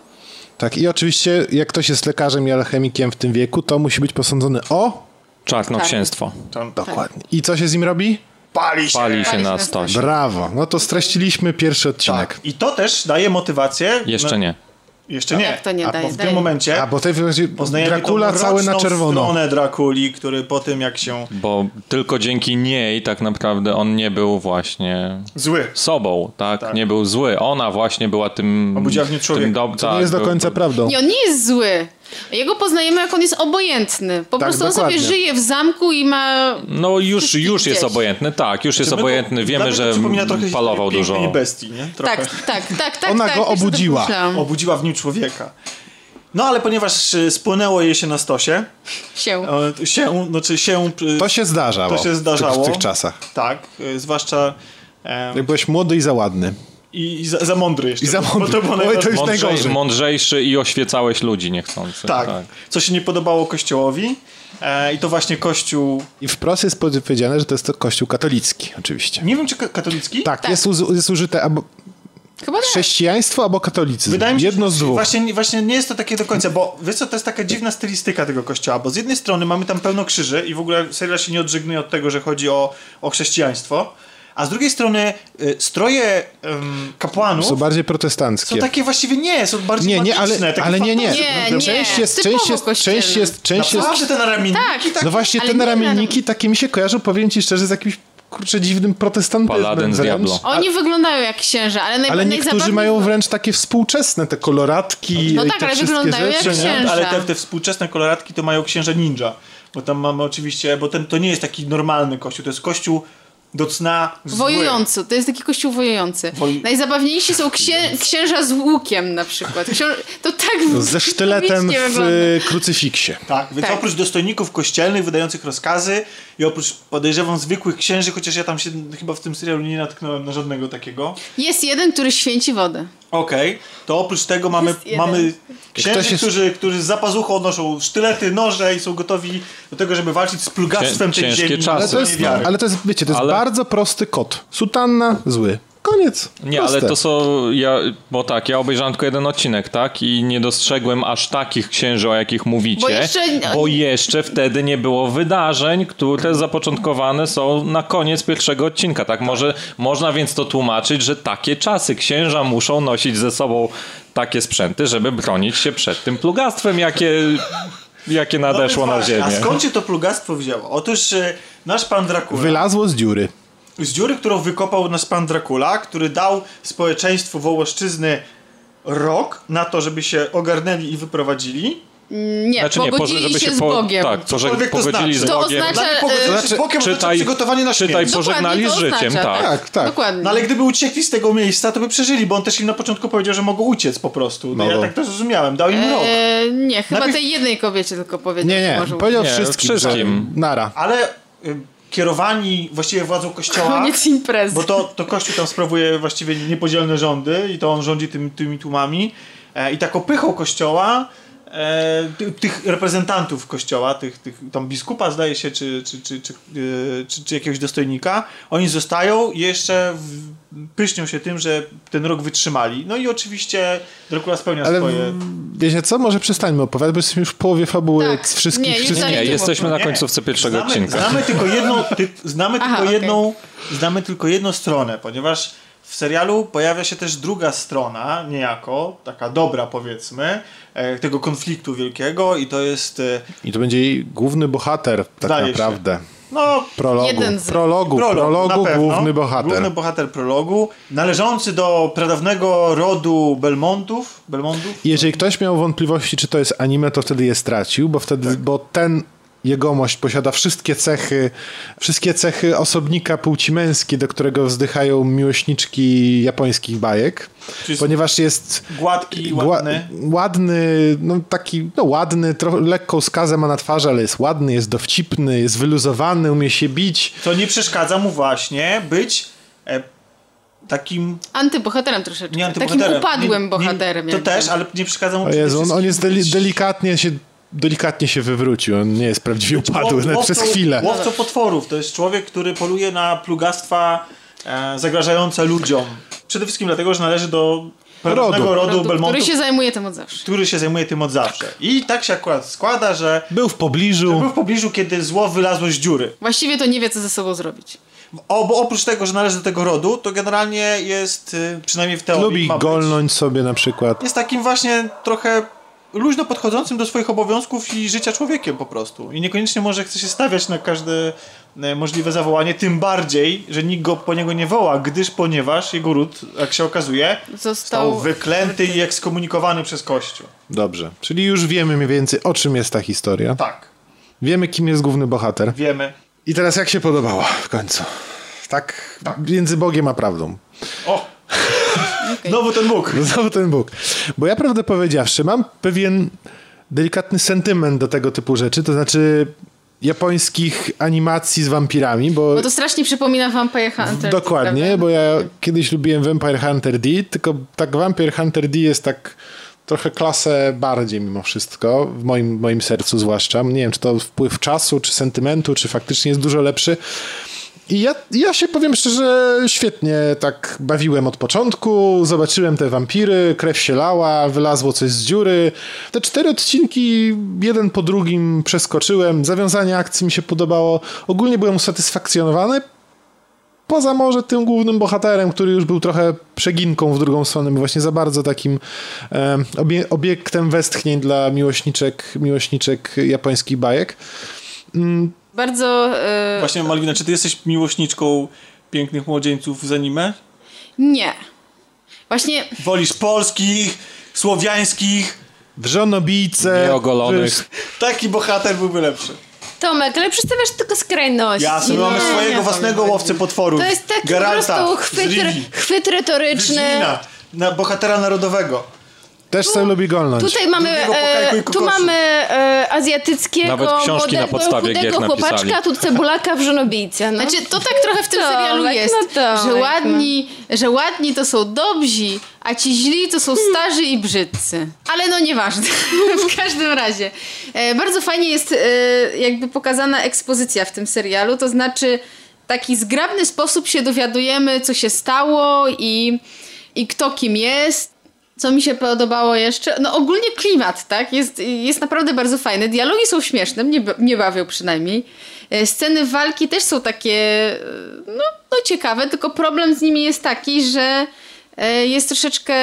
Tak, i oczywiście jak ktoś jest lekarzem i alchemikiem w tym wieku, to musi być posądzony o... Czarnoksięstwo. Tam Dokładnie. I co się z nim robi? pali się. Pali się na stosie. Brawo. No to streściliśmy pierwszy odcinek. Tak. I to też daje motywację... Jeszcze no, nie. Jeszcze nie. Jak to nie a daje? bo w Daje. tym momencie A bo tej poznajemy Dracula tą cały na czerwono. stronę Drakuli, który po tym jak się... Bo tylko dzięki niej tak naprawdę on nie był właśnie Zły. sobą, tak? Tak. Nie był zły. Ona właśnie była tym... Obudziła w nim człowieka. Tym do... To nie jest do końca był- prawdą. Nie, on nie jest zły. Jego poznajemy, jak on jest obojętny. Po Tak, prostu on dokładnie. sobie żyje w zamku i ma... No już, już jest obojętny, tak, już jest Czy my go- obojętny. Wiemy, że trochę palował dużo. bestii, nie? Trochę. Tak, tak, tak, tak. Ona tak, go obudziła. Obudziła w nim człowieka. No ale ponieważ y, spłynęło jej się na stosie, Się. się, znaczy się... y, To się zdarzało. To się zdarzało. W tych, w tych czasach. Tak, y, zwłaszcza... Jak byłeś młody i za ładny. I, i za, za mądry jeszcze. I za bo mądry. To było Oj, to jest Mądrzej, najgorzej. mądrzejszy i oświecałeś ludzi niechcący. Tak, co się nie podobało Kościołowi. E, I to właśnie Kościół... I wprost jest powiedziane, że to jest to kościół katolicki, oczywiście. Nie wiem, czy ka- katolicki? Tak, Tak. Jest, jest użyte albo Chyba tak. chrześcijaństwo, albo katolicyzm. Wydaje mi się, Jedno z dwóch. Właśnie, właśnie nie jest to takie do końca, bo wiesz co, to jest taka dziwna stylistyka tego kościoła, bo z jednej strony mamy tam pełno krzyży i w ogóle serial się nie odżegnuje od tego, że chodzi o, o chrześcijaństwo, a z drugiej strony y, stroje ym, kapłanów Są bardziej protestanckie. są takie właściwie nie, są bardziej Nie, nie, ale, takie ale nie, nie. Nie, nie. Część jest, część jest, część jest, część jest, Naprawdę te naramienniki Tak. tak. No właśnie te nie, naramienniki takie mi się kojarzą, powiem ci szczerze, z jakimś kurczę dziwnym protestantyzmem Paladyn z. Diablo. Oni wyglądają jak księża, ale, naj, Ale niektórzy najzabawniej- mają wręcz takie współczesne, te koloratki No i tak, te ale wyglądają jak rzeczy, nie? księża. Ale te, te współczesne koloratki to mają księża ninja, bo tam mamy oczywiście, bo ten, to nie jest taki normalny kościół, to jest kościół do cna zły. Wojujący, to jest taki kościół wojujący. Woj- Najzabawniejsi są księ, księża z łukiem na przykład. Ksią, to tak Ze sztyletem w wygląda. y, krucyfiksie. Tak, więc Tak. oprócz dostojników kościelnych wydających rozkazy i oprócz podejrzewam zwykłych księży, chociaż ja tam się chyba w tym serialu nie natknąłem na żadnego takiego. Jest jeden, który święci wodę. Okej, to oprócz tego mamy, mamy księży, jest- którzy, którzy za pazuchą noszą sztylety, noże i są gotowi do tego, żeby walczyć z plugastwem Cię- tej ziemi. czasy. Ale to, jest, ale to jest, wiecie, to jest Ale- bardzo prosty kot. Sutanna, zły. Koniec. Nie, Proste. ale to są. Ja, bo tak, ja obejrzałem tylko jeden odcinek, tak? I nie dostrzegłem aż takich księży, o jakich mówicie. Bo jeszcze- bo jeszcze wtedy nie było wydarzeń, które zapoczątkowane są na koniec pierwszego odcinka, tak? Może, można więc to tłumaczyć, że takie czasy księża muszą nosić ze sobą takie sprzęty, żeby bronić się przed tym plugastwem, jakie, jakie No nadeszło na właśnie, A ziemię. skąd się to plugastwo wzięło? Otóż e, nasz pan Dracula, Wylazło z dziury. Z dziury, którą wykopał nasz pan Dracula, który dał społeczeństwu Wołoszczyzny rok na to, żeby się ogarnęli i wyprowadzili. Nie, Znaczy nie, pogodzili żeby się, z po, Bogiem. tak, poże, Cokolwiek to pogodzili znaczy. z To Bogiem. oznacza- Dla mnie pogodzenie e, się z Bogiem oznacza czytaj- przygotowanie na śmierć. czytaj pożegnali to z życiem, oznacza, tak. Tak, tak. Dokładnie. No ale gdyby uciekli z tego miejsca, to by przeżyli, bo on też im na początku powiedział, że mogą uciec po prostu. No, No. ja tak to zrozumiałem, dał im rok. E, nie, chyba Najpierw- tej jednej kobiecie tylko powiedział. Nie, że nie. może Powiedział Nie, wszystkim. wszystkim. Że nara. Ale y, kierowani właściwie władzą kościoła, Koniec imprezy. bo to, to kościół tam sprawuje właściwie niepodzielne rządy i to on rządzi tym, tymi tłumami e, i taką pychą kościoła e, ty, tych reprezentantów kościoła, tych, tych tam biskupa zdaje się, czy, czy, czy, czy, y, czy, czy jakiegoś dostojnika, oni zostają i jeszcze w, pysznią się tym, że ten rok wytrzymali. No i oczywiście Dracula spełnia Ale swoje... wiecie co, może przestańmy opowiadać, bo jesteśmy już w połowie fabuły Tak. z wszystkich... Nie, wszystkich... Nie, Nie, jesteśmy na Nie. końcówce pierwszego znamy, odcinka. Znamy tylko jedną, ty, znamy Aha, tylko okej. jedną, znamy tylko jedną stronę, ponieważ w serialu pojawia się też druga strona, niejako, taka dobra powiedzmy, e, tego konfliktu wielkiego i to jest, e, I to będzie jej główny bohater, tak Zdaje się. naprawdę. no, Prologu. Jeden z- Prologu, prolog, prologu, pewno. główny bohater. Główny bohater prologu, należący do pradawnego rodu Belmontów. Belmontów? Jeżeli ktoś miał wątpliwości, czy to jest anime, to wtedy je stracił, bo wtedy, Tak. bo ten jegomość posiada wszystkie cechy, wszystkie cechy osobnika płci męskiej, do którego wzdychają miłośniczki japońskich bajek, Czyli ponieważ jest Gładki, gła- ładny. ładny, no taki, no ładny, trochę lekką skazę ma na twarzy, ale jest ładny, jest dowcipny, jest wyluzowany, umie się bić. Co nie przeszkadza mu właśnie być e, takim Antybohaterem troszeczkę. nie Takim antybohaterem. upadłym Nie- bohaterem. Nie, to jakby. też, ale nie przeszkadza mu O Jezu, on, on jest deli- delikatnie się delikatnie się wywrócił, on nie jest prawdziwie upadły, Łow- nawet przez łowcą- chwilę. Łowcą potworów. To jest człowiek, który poluje na plugastwa e, zagrażające ludziom. Przede wszystkim dlatego, że należy do rodu, Rodu, Belmontów, który się zajmuje tym od zawsze. który się zajmuje tym od zawsze. I tak się akurat składa, że Był w pobliżu. był w pobliżu, kiedy zło wylazło z dziury. Właściwie to nie wie, co ze sobą zrobić. O, bo oprócz tego, że należy do tego rodu, to generalnie jest, y, przynajmniej w teorii, Lubi być, golnąć sobie na przykład. jest takim właśnie trochę luźno podchodzącym do swoich obowiązków i życia człowiekiem po prostu. I niekoniecznie może chce się stawiać na każde e, możliwe zawołanie, tym bardziej, że nikt go po niego nie woła, gdyż ponieważ jego ród, jak się okazuje, Został został wyklęty i ekskomunikowany przez Kościół. Dobrze, czyli już wiemy mniej więcej o czym jest ta historia. Tak, Wiemy kim jest główny bohater. wiemy. I teraz jak się podobało w końcu? Tak, między Bogiem a prawdą. O! Znowu ten Bóg. (laughs) Znowu ten Bóg. Bo ja prawdę powiedziawszy, mam pewien delikatny sentyment do tego typu rzeczy, to znaczy japońskich animacji z wampirami, bo... Bo to strasznie przypomina Vampire Hunter. Dokładnie, prawda? bo ja kiedyś lubiłem Vampire Hunter D, tylko tak Vampire Hunter D jest tak trochę klasę bardziej mimo wszystko, w moim, moim sercu zwłaszcza. Nie wiem, czy to wpływ czasu, czy sentymentu, czy faktycznie jest dużo lepszy. I ja, ja się powiem szczerze, świetnie tak bawiłem od początku. Zobaczyłem te wampiry, krew się lała, wylazło coś z dziury. Te cztery odcinki, jeden po drugim przeskoczyłem. Zawiązanie akcji mi się podobało. Ogólnie byłem usatysfakcjonowany. Poza może tym głównym bohaterem, który już był trochę przeginką w drugą stronę, właśnie za bardzo takim e, obie, obiektem westchnień dla miłośniczek, miłośniczek japońskich bajek. Bardzo... E, Właśnie Malwina, czy ty jesteś miłośniczką pięknych młodzieńców z anime? Nie. Właśnie Wolisz polskich, słowiańskich? Wrzonobijce. Nieogolonych. Taki bohater byłby lepszy. Tomek, ale przedstawiasz tylko skrajności. Jasne, my mamy Nie, swojego nie, własnego nie łowcę potworów. To jest taki Geralta po prostu chwyt, chwyt retoryczny. Wiedźmina, na bohatera narodowego. Też sobie lubi golnąć. Tutaj mamy, e, tu mamy e, azjatyckiego, Nawet książki na podstawie gier napisali. chłopaczka, tu cebulaka w żonobijce. No. Znaczy, to tak trochę w tym Tomek, serialu jest, no Tomek, że ładni, że ładni to są dobrzy, a ci źli to są starzy i brzydcy. Ale no nieważne. (laughs) w każdym razie. E, bardzo fajnie jest e, jakby pokazana ekspozycja w tym serialu, to znaczy taki zgrabny sposób się dowiadujemy, co się stało i, i kto kim jest. Co mi się podobało jeszcze? No ogólnie klimat, tak? Jest, jest naprawdę bardzo fajny. Dialogi są śmieszne, mnie, mnie bawią przynajmniej. E, Sceny walki też są takie e, no, no ciekawe, tylko problem z nimi jest taki, że jest troszeczkę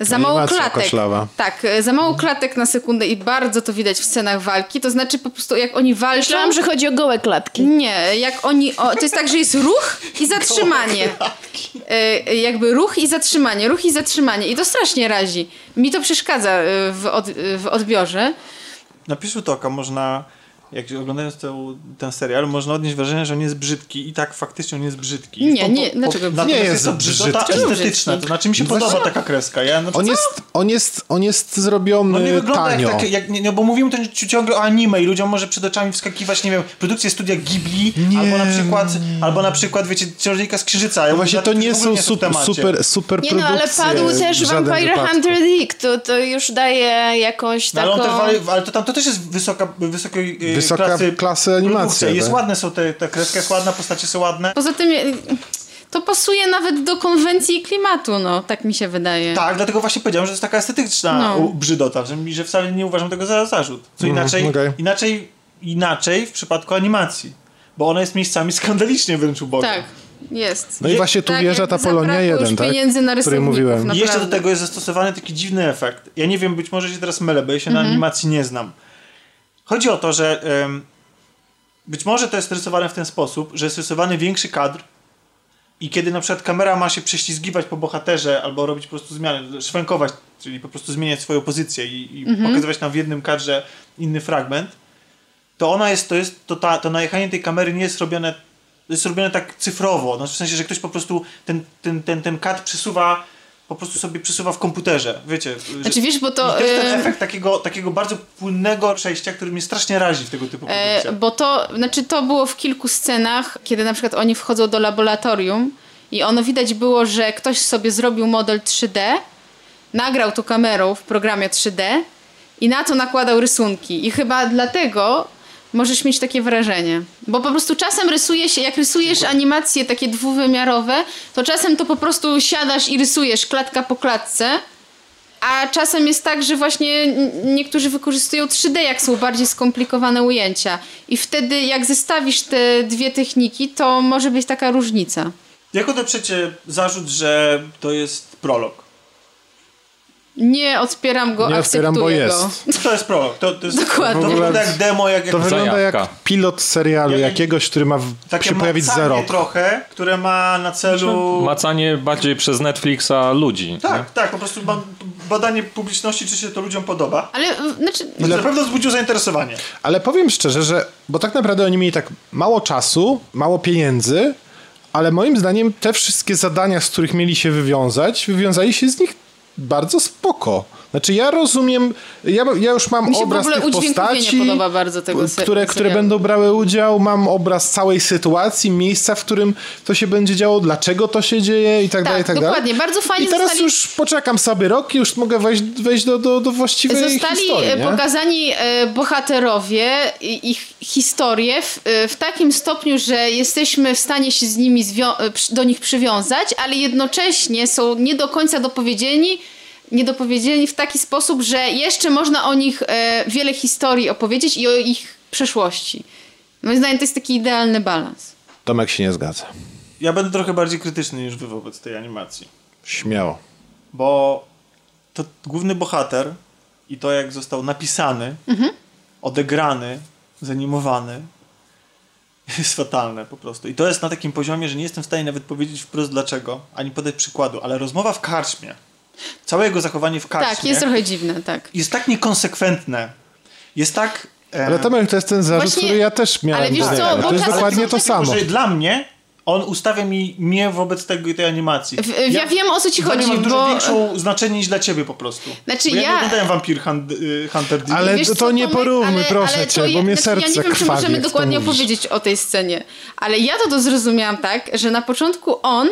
za mało klatek. koszlawa. Tak, e, za mało klatek na sekundę i bardzo to widać w scenach walki. To znaczy po prostu jak oni walczą... Myślałam, że chodzi o gołe klatki. Nie, jak oni. O, to jest tak, że jest ruch i zatrzymanie. E, jakby ruch i zatrzymanie, ruch i zatrzymanie. I to strasznie razi. Mi to przeszkadza e, w, od, w odbiorze. Na Pisu Toka można, jak oglądając ten, ten serial, można odnieść wrażenie, że on jest brzydki i tak faktycznie on jest brzydki. Nie, nie, dlaczego Natomiast Nie jest jest to brzydota estetyczna, to znaczy mi się podoba taka kreska. Ja, no, On jest, on jest, on jest zrobiony no nie wygląda tanio. jak takie, jak, nie, no bo mówimy to ciągle o anime i ludziom może przed oczami wskakiwać, nie wiem, produkcje studia Ghibli, Nie, albo na przykład, albo na przykład, wiecie, Księżniczka z Krzyżyca. Ja No właśnie to nie są super, super, super Nie no, ale produkcje padł też Vampire. Hunter Dick, to, to już daje jakąś No, ale, taką... on też, wali- ale to tam to też jest wysoka, wysokiej e, Wysoka klasy, klasy animacja. Jest tak. ładne są te, ta kreska jest ładna, postacie są ładne. Poza tym e, to pasuje nawet do konwencji i klimatu, no, tak mi się wydaje. Tak, dlatego właśnie powiedziałem, że to jest taka estetyczna No. brzydota, że, mi- że wcale nie uważam tego za zarzut. Co inaczej, okej. inaczej, inaczej w przypadku animacji, bo ona jest miejscami skandalicznie wręcz uboga. Tak, jest. No i właśnie tu Tak, wjeżdża ta Polonia zabrakło 1, już tak? pieniędzy na której mówiłem. I jeszcze do Naprawdę. tego jest zastosowany taki dziwny efekt. Ja nie wiem, być może się teraz mylę, bo ja się Mhm. na animacji nie znam. Chodzi o to, że być może to jest rysowane w ten sposób, że jest rysowany większy kadr i kiedy na przykład kamera ma się prześlizgiwać po bohaterze albo robić po prostu zmiany, szwenkować, czyli po prostu zmieniać swoją pozycję i, i Mhm. pokazywać nam w jednym kadrze inny fragment, to ona jest, to jest, to, ta, to najechanie tej kamery nie jest robione, jest robione tak cyfrowo, no w sensie, że ktoś po prostu ten, ten, ten, ten kadr przesuwa, po prostu sobie przesuwa w komputerze, wiecie. Znaczy wiesz, bo to... to jest ten e, efekt takiego, takiego bardzo płynnego przejścia, który mnie strasznie razi w tego typu E, produkcjach. bo to, znaczy to było w kilku scenach, kiedy na przykład oni wchodzą do laboratorium i ono widać było, że ktoś sobie zrobił model 3D, nagrał to kamerą w programie 3D i na to nakładał rysunki. I chyba dlatego możesz mieć takie wrażenie. Bo po prostu czasem rysuje się, jak rysujesz animacje takie dwuwymiarowe, to czasem to po prostu siadasz i rysujesz klatka po klatce, a czasem jest tak, że właśnie niektórzy wykorzystują 3D, jak są bardziej skomplikowane ujęcia. I wtedy, jak zestawisz te dwie techniki, to może być taka różnica. Jak odeprzecie zarzut, że to jest prolog? Nie odpieram go, Nie akceptuję otwieram, bo go. jest. To jest prolog. To, to, jest, Dokładnie. to wygląda jak demo, jak, jak To wygląda jak pilot serialu Ja- ja- jakiegoś, który ma się pojawić za rok. trochę, które ma na celu... Macanie bardziej przez Netflixa ludzi. Tak, tak, po prostu ma badanie publiczności, czy się to ludziom podoba. Ale, y, znaczy, Znaczy, na pewno wzbudził zainteresowanie. Ale powiem szczerze, że bo tak naprawdę oni mieli tak mało czasu, mało pieniędzy, ale moim zdaniem te wszystkie zadania, z których mieli się wywiązać, wywiązali się z nich bardzo spoko. Znaczy ja rozumiem, ja, ja już mam obraz tych postaci, które, które będą brały udział, mam obraz całej sytuacji, miejsca, w którym to się będzie działo, dlaczego to się dzieje i tak, dalej, i tak dokładnie. dalej. Bardzo fajnie I teraz zostali- już poczekam sobie rok i już mogę wejść, wejść do, do, do właściwej Zostali historii. e, nie? pokazani e, bohaterowie, ich historie w, e, w takim stopniu, że jesteśmy w stanie się z nimi do nich przywiązać, ale jednocześnie są nie do końca dopowiedzieni, niedopowiedzieni w taki sposób, że jeszcze można o nich e, wiele historii opowiedzieć i o ich przeszłości. Moim zdaniem to jest taki idealny balans. Tomek się nie zgadza. Ja będę trochę bardziej krytyczny niż wy wobec tej animacji. Śmiało. Bo to główny bohater i to jak został napisany, odegrany, zanimowany jest fatalne po prostu. I to jest na takim poziomie, że nie jestem w stanie nawet powiedzieć wprost dlaczego, ani podać przykładu, ale rozmowa w karczmie, całe jego zachowanie w karczmie Tak, jest trochę dziwne, tak. jest tak niekonsekwentne, jest tak... e, Ale Tomek, to jest ten zarzut, Właśnie- który ja też miałem. ale wiesz co, bo to jest dokładnie to samo. że dla mnie on ustawia mi mnie wobec tego, tej animacji. W- ja wiem, o co ci chodzi, ma dużo bo- większą znaczenie niż dla ciebie po prostu. Znaczy, Bo ja, ja- nie oglądałem Vampire Hunt, y, Hunter D. Ale Wiesz to co, nie ale- proszę ale cię, to bo mnie znaczy, serce Ja nie wiem, czy możemy to dokładnie opowiedzieć o tej scenie, ale ja to, to zrozumiałam tak, że na początku on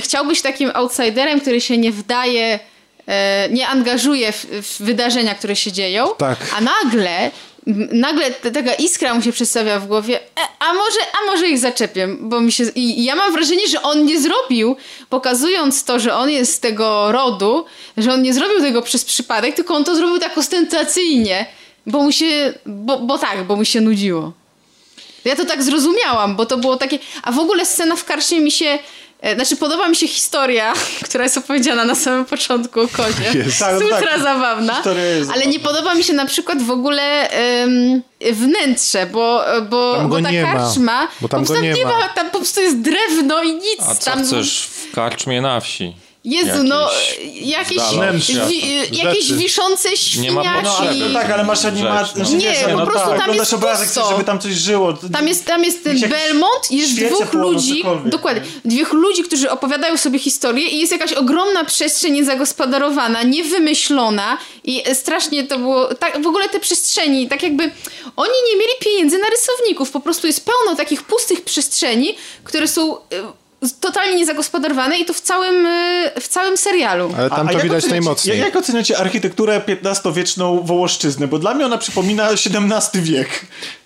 chciał być takim outsiderem, który się nie wdaje, e, nie angażuje w, w wydarzenia, które się dzieją, Tak. a nagle nagle ta, taka iskra mu się przedstawia w głowie, e, a może, a może ich zaczepię, bo mi się, i, ja mam wrażenie, że on nie zrobił, pokazując to, że on jest z tego rodu, że on nie zrobił tego przez przypadek, tylko on to zrobił tak ostentacyjnie, bo mu się, bo, bo tak, bo mu się nudziło. Ja to tak zrozumiałam, bo to było takie. A w ogóle scena w karcie mi się. E, Znaczy, podoba mi się historia, (laughs) która jest opowiedziana na samym początku o kozie. (laughs) Jest. Tak, Jest tak. ultra zabawna. Historia jest ale zabawna. nie podoba mi się na przykład w ogóle em, wnętrze, bo, bo, Tam go bo ta nie ma. karczma. Bo tam po go prostu nie ma. Tam po prostu jest drewno i nic. A co tam chcesz w karczmie na wsi? Jezu, no Jakieś jakieś, dala od wi, jakieś wiszące Nie ma świniaki. No, ale tak, ale masz animację. No. Nie, po prostu tam oglądasz jest obrazek, chcesz, żeby tam coś żyło. Tam jest, tam jest ten Jakieś Belmont, jest świece dwóch ludzi, dokładnie, nie? dwóch ludzi, którzy opowiadają sobie historię i jest jakaś ogromna przestrzeń niezagospodarowana, niewymyślona i strasznie to było, tak, w ogóle te przestrzeni, tak jakby oni nie mieli pieniędzy na rysowników, po prostu jest pełno takich pustych przestrzeni, które są e, totalnie niezagospodarowane i to w całym, e, w całym serialu. Ale tam A- a to jak widać najmocniej. Jak, jak oceniacie architekturę XV-wieczną Wołoszczyzny? Bo dla mnie ona przypomina XVII wiek.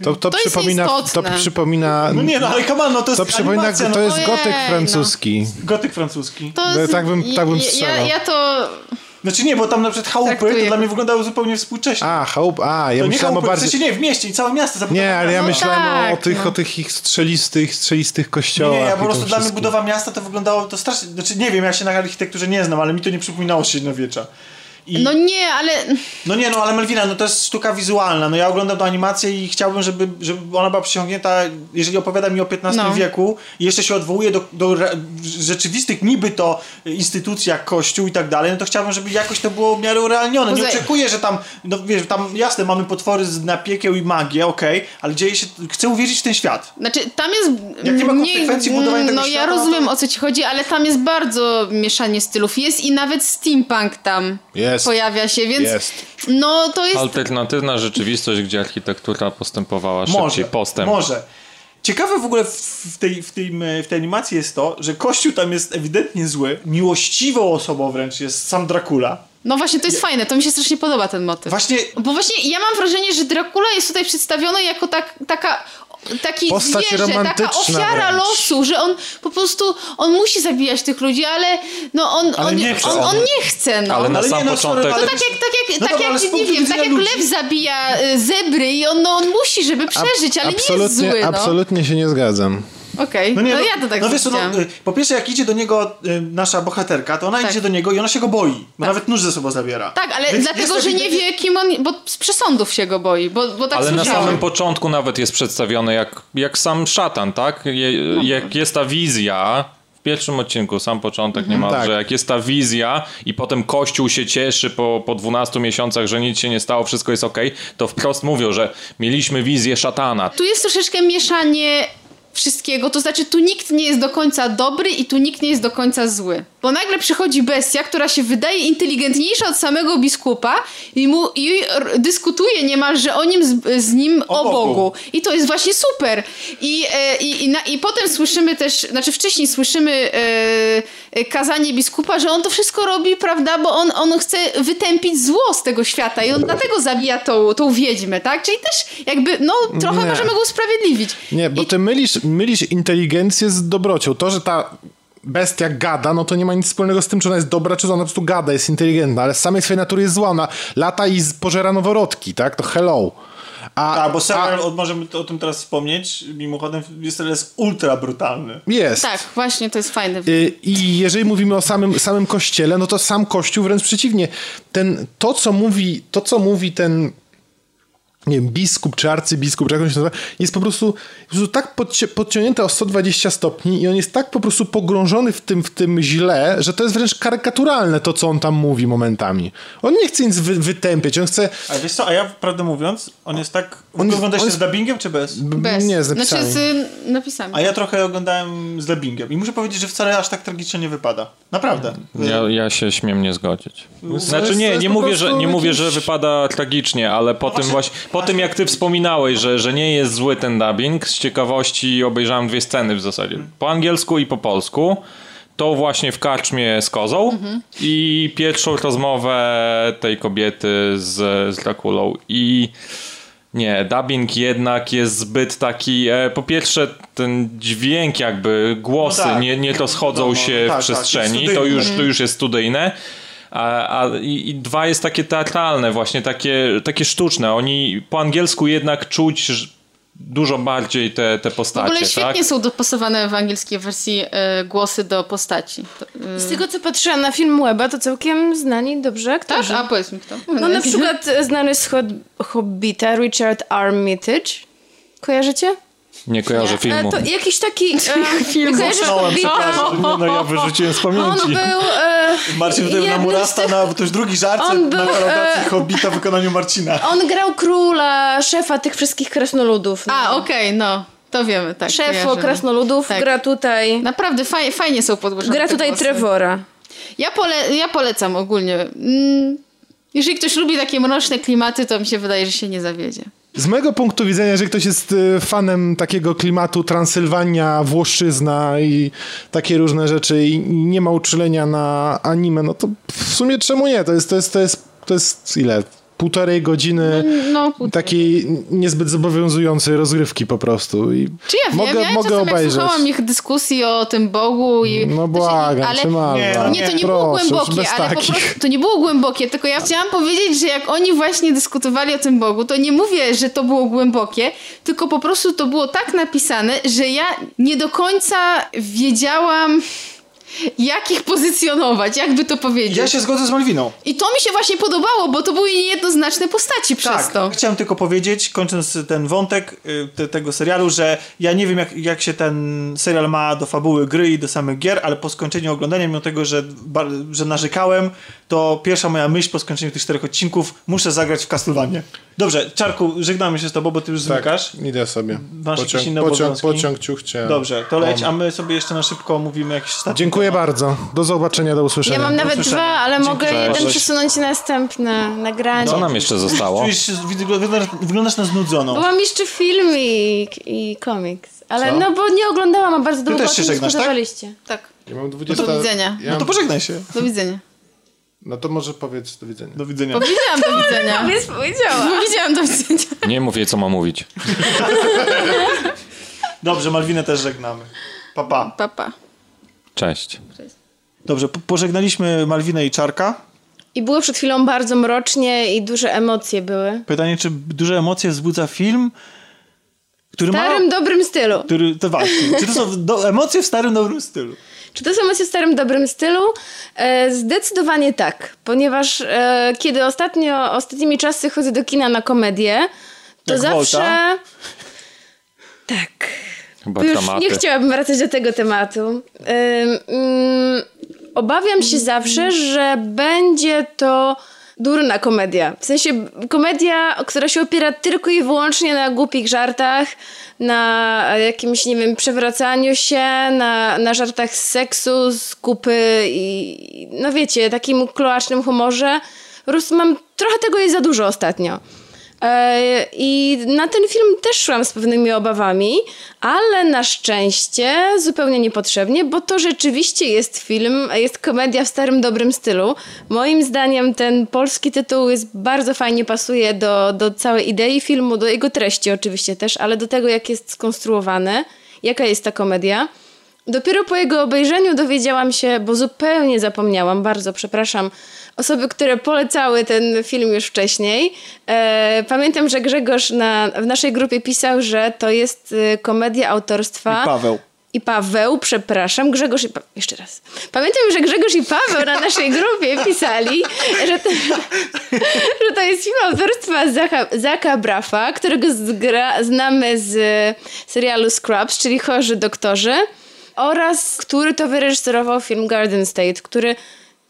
To, to, To jest przypomina, to przypomina, No nie, no ale come on, no to jest to przypomina, animacja, to no. jest Ojej, gotyk no. francuski. Gotyk francuski. To No, tak bym- tak bym ja, strzelał. ja to... Znaczy nie, bo tam na przykład chałupy Traktuję. to dla mnie wyglądały zupełnie współcześnie. A, chałup, a, ja to nie myślałem o chałupy, w bardziej... sensie nie, w mieście i całe miasto. Nie, ale ja No myślałem o, o tak, tych, no. o tych ich strzelistych, strzelistych kościołach. nie, ja po prostu dla mnie budowa miasta to wyglądało to strasznie, znaczy nie wiem, ja się na architekturze nie znam, ale mi to nie przypominało średniowiecza. I, No nie, ale... no nie, no ale Melvina, no to jest sztuka wizualna, no ja oglądam tę animację i chciałbym, żeby, żeby ona była przyciągnięta, jeżeli opowiada mi o XV No. wieku i jeszcze się odwołuje do, do re, rzeczywistych niby to instytucji jak kościół i tak dalej, no to chciałbym, żeby jakoś to było w miarę urealnione. Nie oczekuję, że tam, no wiesz, tam jasne, mamy potwory z na piekieł i magię, okej, ale dzieje się, chcę uwierzyć w ten świat. Znaczy, tam jest. Jak nie ma konsekwencji budowania tego No, ja świata, no to- rozumiem o co ci chodzi, ale tam jest bardzo mieszanie stylów. Jest i nawet steampunk tam Jest. Pojawia się, więc. Jest. No to jest. Alternatywna rzeczywistość, gdzie architektura postępowała szybciej, Może, postęp. może. Ciekawe w ogóle w, tej, w, tej, w tej animacji jest to, że Kościół tam jest ewidentnie zły, miłościwą osobą wręcz jest sam Dracula. No właśnie, to jest fajne. To mi się strasznie podoba ten motyw. Właśnie Bo właśnie ja mam wrażenie, że Dracula jest tutaj przedstawiony jako tak, taka. Taki Postać zwierzę, taka romantyczna ofiara wręcz. losu, że on po prostu, on musi zabijać tych ludzi, ale no on, Ale on, nie chce. on, on nie chce, no. Ale na Ale sam nie, no, początek... ale- tak jak, tak jak, No tak dobra, jak nie wiem, tak jak ludzi- lew zabija y, zebry i on, no, on musi, żeby przeżyć, ale nie jest zły, no. absolutnie się nie zgadzam. Okej, no, nie, ja to tak no wiesz, no, y, po pierwsze jak idzie do niego y, nasza bohaterka, to ona Tak. idzie do niego i ona się go boi, bo nawet nóż ze sobą zabiera. Tak, ale Więc dlatego, że nie wie, kim on... Bo z przesądów się go boi, bo, bo tak Ale na samym początku nawet jest przedstawiony jak, jak sam szatan, tak? Je, jak jest ta wizja, w pierwszym odcinku, sam początek niemalże, Tak. jak jest ta wizja i potem Kościół się cieszy po, po 12 miesiącach, że nic się nie stało, wszystko jest okej, to wprost mówią, że mieliśmy wizję szatana. Tu jest troszeczkę mieszanie wszystkiego, to znaczy tu nikt nie jest do końca dobry i tu nikt nie jest do końca zły. Bo nagle przychodzi bestia, która się wydaje inteligentniejsza od samego biskupa i, mu, i dyskutuje niemalże o nim z, z nim o, O Bogu. Bogu. I to jest właśnie super. I, e, i, i, na, I potem słyszymy też, znaczy wcześniej słyszymy e, e, kazanie biskupa, że on to wszystko robi, prawda, bo on, on chce wytępić zło z tego świata i on dlatego zabija tą, tą wiedźmę, tak? Czyli też jakby, no trochę Nie. możemy go usprawiedliwić. Nie, bo I- ty mylisz, mylisz inteligencję z dobrocią. To, że ta bestia gada, no to nie ma nic wspólnego z tym, czy ona jest dobra, czy ona po prostu gada, jest inteligentna, ale z samej swojej natury jest zła. Ona lata i pożera noworodki, tak? To hello. A, Tak, bo serial, a, możemy o tym teraz wspomnieć, mimochodem jest, jest ultra brutalny. jest. Tak, właśnie, to jest fajne. Y, I jeżeli mówimy o samym, samym kościele, no to sam kościół wręcz przeciwnie. Ten, to, co mówi, to, co mówi ten nie wiem, biskup czy arcybiskup, czy jak on się nazywa, jest po prostu, po prostu tak podci- podciągnięte o 120 stopni i on jest tak po prostu pogrążony w tym, w tym źle, że to jest wręcz karykaturalne to, co on tam mówi momentami. On nie chce nic wy, wytępiać, on chce... A wiesz co, a ja prawdę mówiąc, on jest tak... On Oglądasz on się jest- z dubbingiem czy bez? b- Bez. Nie, z napisami. Znaczy z napisami. A ja trochę oglądałem z dubbingiem i muszę powiedzieć, że wcale aż tak tragicznie nie wypada. Naprawdę. Ja, ja się śmiem nie zgodzić. Znaczy nie, nie mówię, że, nie mówię, że wypada tragicznie, ale po tym właśnie, po tym jak ty wspominałeś, że, że nie jest zły ten dubbing, z ciekawości obejrzałem dwie sceny w zasadzie. Po angielsku i po polsku. To właśnie w karczmie z kozą i pierwszą rozmowę tej kobiety z, z Drakulą i nie, dubbing jednak jest zbyt taki, e, po pierwsze ten dźwięk jakby, głosy No tak. nie, nie rozchodzą Wiadomo, się tak, w tak, przestrzeni, jest to już, to już jest studyjne. A, a, i, I dwa jest takie teatralne, właśnie takie, takie sztuczne. Oni po angielsku jednak czuć dużo bardziej te, te W postacie. ogóle świetnie tak? są dopasowane w angielskiej wersji e, głosy do postaci. To, e, Z tego co patrzyłam na film Weba, to całkiem znani dobrze tak? aktorzy. A powiedz mi kto. No na przykład znany z Hobbita Richard Armitage. Kojarzycie? Nie kojarzę E, filmu. to jakiś taki... (laughs) E, Hobbita? Nie, no ja wyrzuciłem z On pamięci. był... E, Marcin tutaj na Murasta, na, to już drugi żart On na parodacji e, Hobbita w wykonaniu Marcina. On grał króla, szefa tych wszystkich krasnoludów. No. A, okej, no. To wiemy, tak. Szefo kojarzymy. krasnoludów Tak. gra tutaj... Naprawdę fajnie, fajnie są podłożone Gra tutaj głosy. Trevora. Ja, pole, ja polecam ogólnie. Mm, jeżeli ktoś lubi takie mroczne klimaty, to mi się wydaje, że się nie zawiedzie. Z mojego punktu widzenia, jeżeli ktoś jest y, fanem takiego klimatu Transylwania, Włoszczyzna i takie różne rzeczy i nie ma uczulenia na anime, no to w sumie czemu nie? To jest, to jest, to jest, to jest ile? Półtorej godziny No, półtorej. takiej niezbyt zobowiązującej rozgrywki po prostu. I Czy ja wiem, mogę, ja mogę czasem jak obejrzeć. słuchałam ich dyskusji o tym Bogu i... No błagam, ale? Nie, no Nie, to nie było Proszę, głębokie, bez ale po takich. prostu to nie było głębokie, tylko ja chciałam powiedzieć, że jak oni właśnie dyskutowali o tym Bogu, to nie mówię, że to było głębokie, tylko po prostu to było tak napisane, że ja nie do końca wiedziałam jak ich pozycjonować, jakby to powiedzieć. Ja się zgodzę z Malwiną. I to mi się właśnie podobało, bo to były niejednoznaczne postaci przez Tak, to. chciałem tylko powiedzieć, kończąc ten wątek y, te, tego serialu, że ja nie wiem jak, jak się ten serial ma do fabuły gry i do samych gier, ale po skończeniu oglądania, mimo tego, że, że narzekałem, to pierwsza moja myśl po skończeniu tych czterech odcinków, muszę zagrać w Castlevanię. Dobrze, Czarku, żegnamy się z tobą, bo ty już zmykasz. Tak, idę sobie. Masz jakieś Pociąg, inne pociąg, pociąg ciuchcie. Dobrze, to leć, a my sobie jeszcze na szybko omówimy jakiś ostatni Dziękuję bardzo. Do zobaczenia, do usłyszenia. Ja mam nawet dwa, ale Dzięki, mogę cześć. jeden przesunąć na następne nagranie. Co nam jeszcze zostało? Czujesz, wyglądasz, na znudzoną. Bo mam jeszcze filmik i komiks. Ale Co? no bo nie oglądałam, a bardzo długo też się żegnasz, tak? Tak. Ja mam 20... Do widzenia. Ja No mam... to pożegnaj się. Do widzenia. no to może powiedz do widzenia. Do widzenia. Powiedziałam do widzenia. (laughs) Więc powiedziała. Powiedziałam do widzenia. Nie mów jej, co ma mówić. (laughs) Dobrze, Malwinę też żegnamy. Pa, pa. Papa. Cześć. Dobrze, po- pożegnaliśmy Malwinę i Czarka. I było przed chwilą bardzo mrocznie i duże emocje były. Pytanie, czy duże emocje wzbudza film? który W starym, dobrym stylu. Który, to właśnie. Czy to są do, emocje w starym, dobrym stylu? Czy to są emocje w starym, dobrym stylu? E, zdecydowanie tak, ponieważ e, kiedy ostatnio, ostatnimi czasy chodzę do kina na komedię, to Jak zawsze... Volta? Tak. Chyba Już dramaty. nie chciałabym wracać do tego tematu. Ym, ym, obawiam się zawsze, że będzie to durna komedia. W sensie komedia, która się opiera tylko i wyłącznie na głupich żartach, na jakimś, nie wiem, przewracaniu się, na, na żartach z seksu, z kupy i no wiecie, takim kloacznym humorze. Po prostu mam, trochę tego jest za dużo ostatnio. E, I na ten film też szłam z pewnymi obawami, ale na szczęście zupełnie niepotrzebnie, bo to rzeczywiście jest film, jest komedia w starym, dobrym stylu. Moim zdaniem ten polski tytuł jest bardzo fajnie pasuje do, do całej idei filmu, do jego treści oczywiście też, ale do tego, jak jest skonstruowany, jaka jest ta komedia. Dopiero po jego obejrzeniu dowiedziałam się, bo zupełnie zapomniałam, bardzo przepraszam, osoby, które polecały ten film już wcześniej. E, pamiętam, że Grzegorz na, w naszej grupie pisał, że to jest e, komedia autorstwa. I Paweł. I Paweł, przepraszam, Grzegorz i Paweł. Jeszcze raz. Pamiętam, że Grzegorz i Paweł na naszej grupie pisali, że to, że to jest film autorstwa Zaka, Zaka Brafa, którego zgra, znamy z serialu Scrubs, czyli Chorzy Doktorzy, oraz który to wyreżyserował film Garden State, który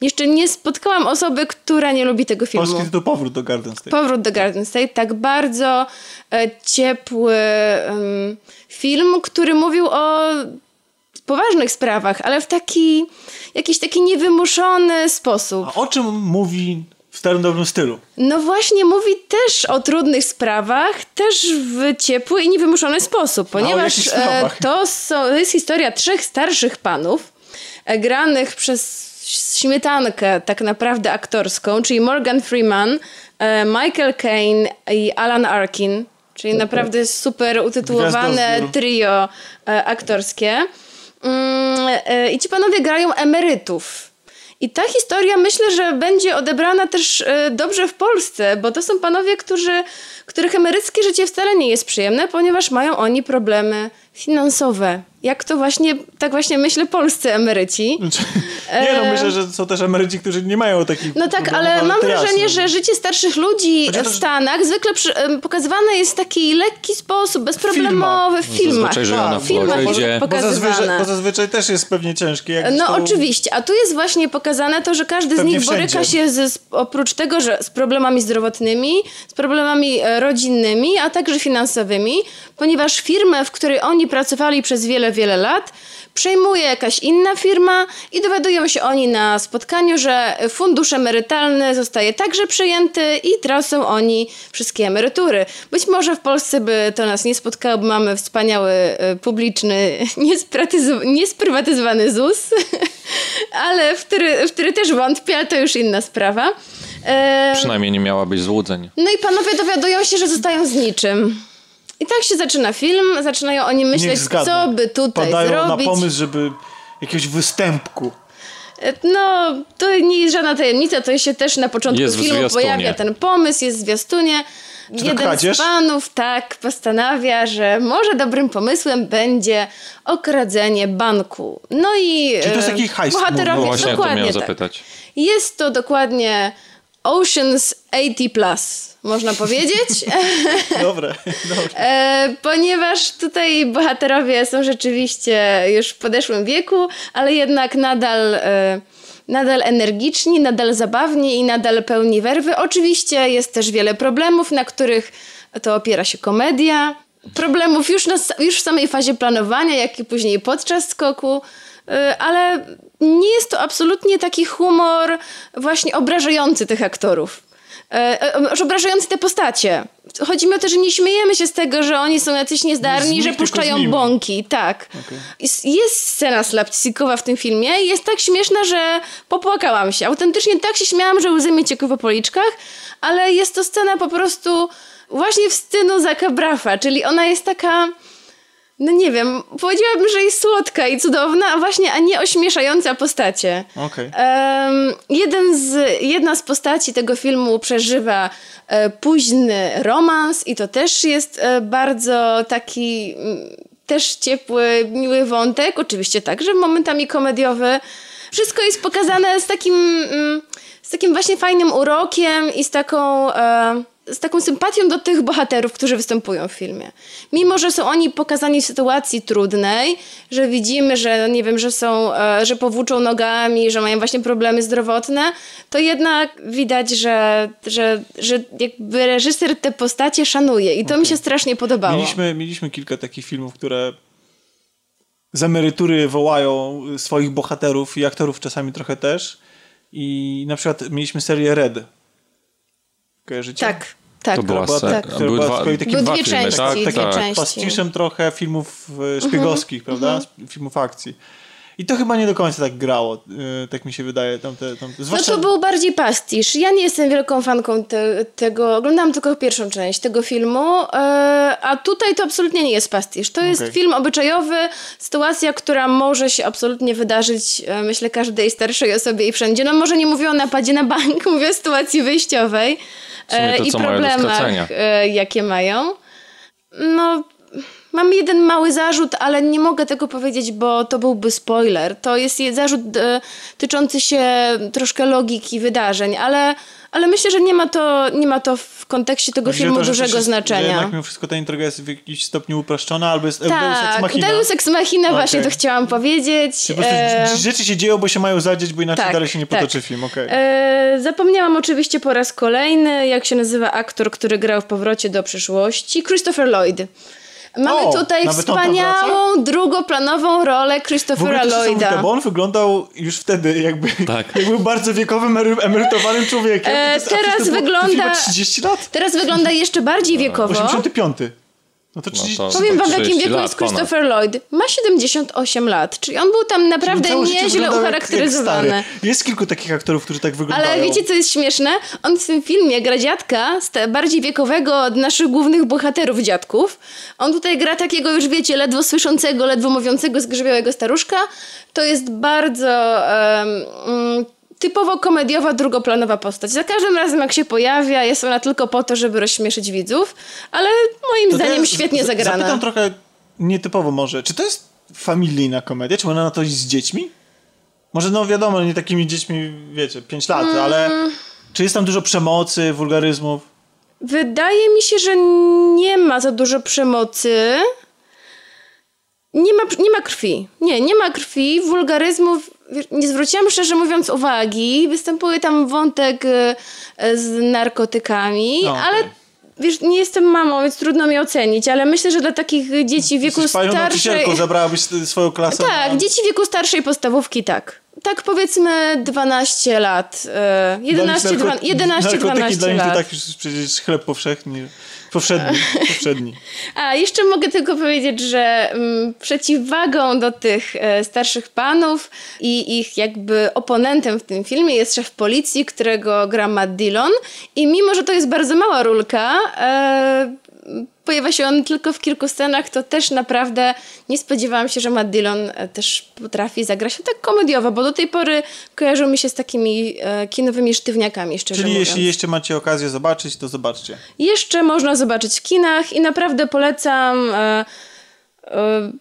jeszcze nie spotkałam osoby, która nie lubi tego filmu. Polski tytuł Powrót do Garden State. Powrót do Garden State, tak bardzo e, ciepły em, film, który mówił o poważnych sprawach, ale w taki jakiś taki niewymuszony sposób. A o czym mówi starym, dobrym stylu? No właśnie mówi też o trudnych sprawach, też w ciepły i niewymuszony sposób, ponieważ e, to, to jest historia trzech starszych panów, e, granych przez śmietankę tak naprawdę aktorską, czyli Morgan Freeman, e, Michael Caine i Alan Arkin, czyli naprawdę super utytułowane trio aktorskie. Mm, I ci panowie grają emerytów. I ta historia myślę, że będzie odebrana też e, dobrze w Polsce, bo to są panowie, którzy, których emeryckie życie wcale nie jest przyjemne, ponieważ mają oni problemy finansowe. Jak to właśnie, tak właśnie myślę, polscy emeryci. (laughs) Nie no, myślę, że są też emeryci, którzy nie mają takich No tak, ale mam to wrażenie, jasne. że życie starszych ludzi Chodzi o to, w że- Stanach zwykle przy, pokazywane jest w taki lekki sposób, bezproblemowy w filmach. Zazwyczaj żyją na W filmach Bo zazwyczaj, bo zazwyczaj też jest pewnie ciężkie. Jak No to... oczywiście, a tu jest właśnie pokazane to, że każdy z Pewnie nich boryka wszędzie. się z, oprócz tego, że z problemami zdrowotnymi, z problemami e, rodzinnymi, a także finansowymi, ponieważ firmę, w której oni pracowali przez wiele, wiele lat, przejmuje jakaś inna firma i dowiadują się oni na spotkaniu, że fundusz emerytalny zostaje także przejęty i tracą oni wszystkie emerytury. Być może w Polsce by to nas nie spotkało, bo mamy wspaniały, e, publiczny, (laughs) niesprywatyzowany ZUS, (laughs) ale w który, w który też wątpię, ale to już inna sprawa. E, Przynajmniej nie miała być złudzeń. no i panowie dowiadują się, że zostają z niczym. I tak się zaczyna film, zaczynają oni myśleć, co by tutaj Padają zrobić. na pomysł, żeby jakiegoś występku. E, No, to nie jest żadna tajemnica, to się też na początku Jest filmu pojawia ten pomysł, jest w zwiastunie. to Jeden kradzież? z panów tak postanawia, że może dobrym pomysłem będzie okradzenie banku. No i Czyli to jest e, taki bohaterowie. No właśnie, to dokładnie miałem tak. zapytać. Jest to dokładnie Oceans 80+, plus, można powiedzieć. (laughs) Dobre, dobre. E, ponieważ tutaj bohaterowie są rzeczywiście już w podeszłym wieku, ale jednak nadal, e, nadal energiczni, nadal zabawni i nadal pełni werwy. Oczywiście jest też wiele problemów, na których to opiera się komedia. Problemów już, na, już w samej fazie planowania, jak i później podczas skoku. E, Ale nie jest to absolutnie taki humor właśnie obrażający tych aktorów. E, e, obrażający te postacie. Chodzi mi o to, że nie śmiejemy się z tego, że oni są jacyś niezdarni, że puszczają bąki. Tak. Jest, jest scena slapstickowa w tym filmie i jest tak śmieszna, że popłakałam się. Autentycznie tak się śmiałam, że łzy mi ciekły po policzkach, ale jest to scena po prostu właśnie w stylu Zaka Brafa, czyli ona jest taka no nie wiem, powiedziałabym, że jest słodka i cudowna, a właśnie, a nie ośmieszająca postacie. Okej. Em, jeden z, jedna z postaci tego filmu przeżywa e, późny romans i to też jest e, bardzo taki mm, też ciepły, miły wątek, oczywiście także momentami komediowy. Wszystko jest pokazane z takim, mm, z takim właśnie fajnym urokiem i z taką, e, z taką sympatią do tych bohaterów, którzy występują w filmie. Mimo, że są oni pokazani w sytuacji trudnej, że widzimy, że no nie wiem, że są, e, że powłóczą nogami, że mają właśnie problemy zdrowotne, to jednak widać, że, że, że jakby reżyser te postacie szanuje i to mi się strasznie podobało. Mieliśmy, mieliśmy kilka takich filmów, które z emerytury wołają swoich bohaterów i aktorów czasami trochę też. I na przykład mieliśmy serię Red. Kojarzycie? Tak, tak. To była tak, która były była dwa, Były dwa dwie filmy, części, tak? dwie tak. części. pastiszem trochę filmów e, szpiegowskich, prawda? Filmów akcji. I to chyba nie do końca tak grało, e, tak mi się wydaje. Tamte, tamte, No zwłaszcza to był bardziej pastisz. Ja nie jestem wielką fanką te, tego. Oglądałam tylko pierwszą część tego filmu, e, a tutaj to absolutnie nie jest pastisz. To jest film obyczajowy, sytuacja, która może się absolutnie wydarzyć, e, myślę, każdej starszej osobie i wszędzie. No może nie mówię o napadzie na bank, (laughs) mówię o sytuacji wyjściowej e, to, i problemach, jakie mają. No, mam jeden mały zarzut, ale nie mogę tego powiedzieć, bo to byłby spoiler. To jest je- zarzut e, tyczący się troszkę logiki wydarzeń, ale, ale myślę, że nie ma to, nie ma to w kontekście tego filmu to, że dużego jest- znaczenia. jednak mimo wszystko ta intryga jest w jakimś stopniu uproszczona, albo jest Deus Ex Tak, Machina. Deus Ex Machina, właśnie Okej. to chciałam powiedzieć. Po prostu E, rzeczy się dzieją, bo się mają zadzieć, bo inaczej tak, dalej się nie tak. potoczy film, okej. E, zapomniałam oczywiście po raz kolejny, jak się nazywa aktor, który grał w Powrocie do przyszłości. Christopher Lloyd. Mamy O, tutaj wspaniałą, drugoplanową rolę Christophera Lloyda. bo on wyglądał już wtedy jakby, Tak. (laughs) jak był bardzo wiekowym, emery- emerytowanym człowiekiem. E, teraz wygląda- film ma 30 lat? Teraz wygląda jeszcze bardziej wiekowo. 85. No to 30 to- Powiem wam, w jakim 30 wieku jest ponad. Christopher Lloyd. Ma 78 lat, czyli on był tam naprawdę nieźle wyglądał jak- jak ucharakteryzowany. Jest kilku takich aktorów, którzy tak wyglądają. Ale wiecie, co jest śmieszne? On w tym filmie gra dziadka, bardziej wiekowego od naszych głównych bohaterów dziadków. On tutaj gra takiego już, wiecie, ledwo słyszącego, ledwo mówiącego, zgrzybiałego staruszka. To jest bardzo mm, typowo komediowa, drugoplanowa postać. Za każdym razem, jak się pojawia, jest ona tylko po to, żeby rozśmieszyć widzów, ale moim To zdaniem teraz świetnie z- zagrana. Zapytam trochę nietypowo może. Czy to jest familijna komedia? Czy można na to iść z dziećmi? Może no wiadomo, nie takimi dziećmi, wiecie, 5 lat, Mm. ale czy jest tam dużo przemocy, wulgaryzmów? Wydaje mi się, że nie ma za dużo przemocy. Nie ma, nie ma krwi. Nie, nie ma krwi, wulgaryzmów. Nie zwróciłam szczerze mówiąc uwagi. Występuje tam wątek e, e, z narkotykami, No, okej. ale wiesz, nie jestem mamą, więc trudno mi ocenić, ale myślę, że dla takich dzieci w wieku Jesteś starszej... nauczycielką, zabrałabyś swoją klasę. Tak, na- dzieci wieku starszej podstawówki tak. Tak powiedzmy 12 lat. e, 11, Dla nich narko- 11 narkotyki 12 dla nich lat. to tak już przecież chleb powszechny. Powszedni, (laughs) powszedni. A jeszcze mogę tylko powiedzieć, że mm, przeciwwagą do tych e, starszych panów i ich jakby oponentem w tym filmie jest szef policji, którego gra Matt Dillon. I mimo, że to jest bardzo mała rulka, e, pojawia się on tylko w kilku scenach, to też naprawdę nie spodziewałam się, że Matt Dillon e, też potrafi zagrać tak komediowo, bo do tej pory kojarzył mi się z takimi e, kinowymi sztywniakami, szczerze Czyli mówiąc. jeśli jeszcze macie okazję zobaczyć, to zobaczcie. Jeszcze można zobaczyć w kinach i naprawdę polecam e, e,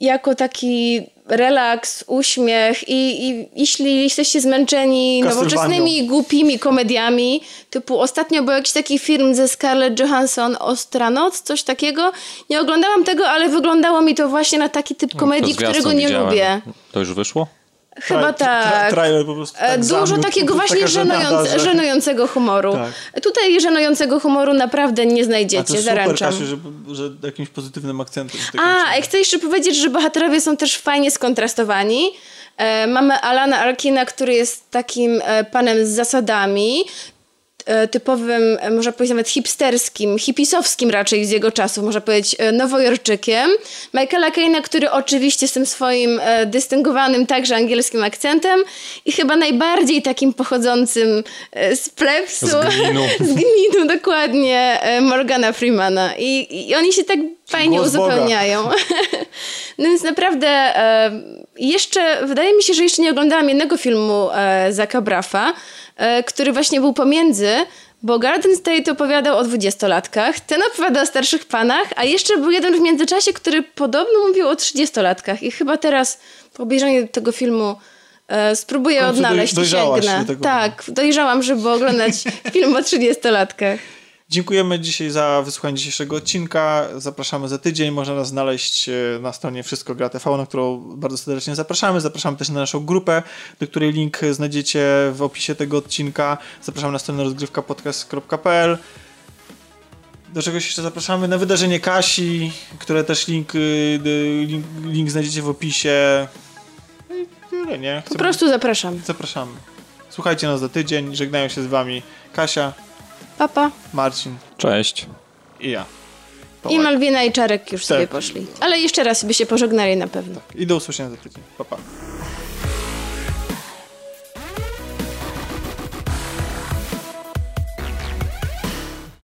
jako taki relaks, uśmiech i, i jeśli jesteście zmęczeni nowoczesnymi, głupimi komediami, typu ostatnio był jakiś taki film ze Scarlett Johansson Ostra Noc, coś takiego. Nie oglądałam tego, ale wyglądało mi to właśnie na taki typ komedii, To zwiastun którego nie widziałem. lubię. To już wyszło? Chyba tak. trailer po prostu E, tak Dużo takiego to właśnie żenując, że- żenującego humoru. Tak. Tutaj żenującego humoru naprawdę nie A znajdziecie, to super, zaręczam. Kasiu, że, że jakimś pozytywnym akcentem. to A, chcę jeszcze powiedzieć, że bohaterowie są też fajnie skontrastowani. E, mamy Alana Arkina, który jest takim e, panem z zasadami, typowym, e, można powiedzieć nawet hipsterskim, hipisowskim raczej z jego czasów, można powiedzieć e, nowojorczykiem. Michaela Caina, który oczywiście z tym swoim e, dystyngowanym także angielskim akcentem i chyba najbardziej takim pochodzącym e, z plebsu. Z glinu. (laughs) z glinu, dokładnie. e, Morgana Freemana. I, I oni się tak fajnie głos Boga. uzupełniają. (laughs) No więc naprawdę e, jeszcze, wydaje mi się, że jeszcze nie oglądałam jednego filmu e, Zaka Braffa, e, który właśnie był pomiędzy, bo Garden State opowiadał o dwudziestolatkach, ten opowiada o starszych panach, a jeszcze był jeden w międzyczasie, który podobno mówił o trzydziestolatkach i chyba teraz po obejrzeniu tego filmu e, spróbuję odnaleźć i sięgnę. Tak, dojrzałam, żeby oglądać (laughs) film o trzydziestolatkach. Dziękujemy dzisiaj za wysłuchanie dzisiejszego odcinka. Zapraszamy za tydzień. Można nas znaleźć e, na stronie Wszystko Gra TV, na którą bardzo serdecznie zapraszamy. Zapraszamy też na naszą grupę, do której link znajdziecie w opisie tego odcinka. Zapraszamy na stronę rozgrywkapodcast.pl do czegoś jeszcze zapraszamy na wydarzenie Kasi, które też link, y, link, link znajdziecie w opisie. No i tyle, nie? Po prostu zapraszam. Zapraszamy. Słuchajcie nas za tydzień. Żegnają się z wami Kasia, Papa. Marcin Cześć. i ja. I Tomek. Malwina i Czarek już sobie poszli. Ale jeszcze raz by się pożegnali na pewno. I do usłyszenia za tydzień. Pa, pa.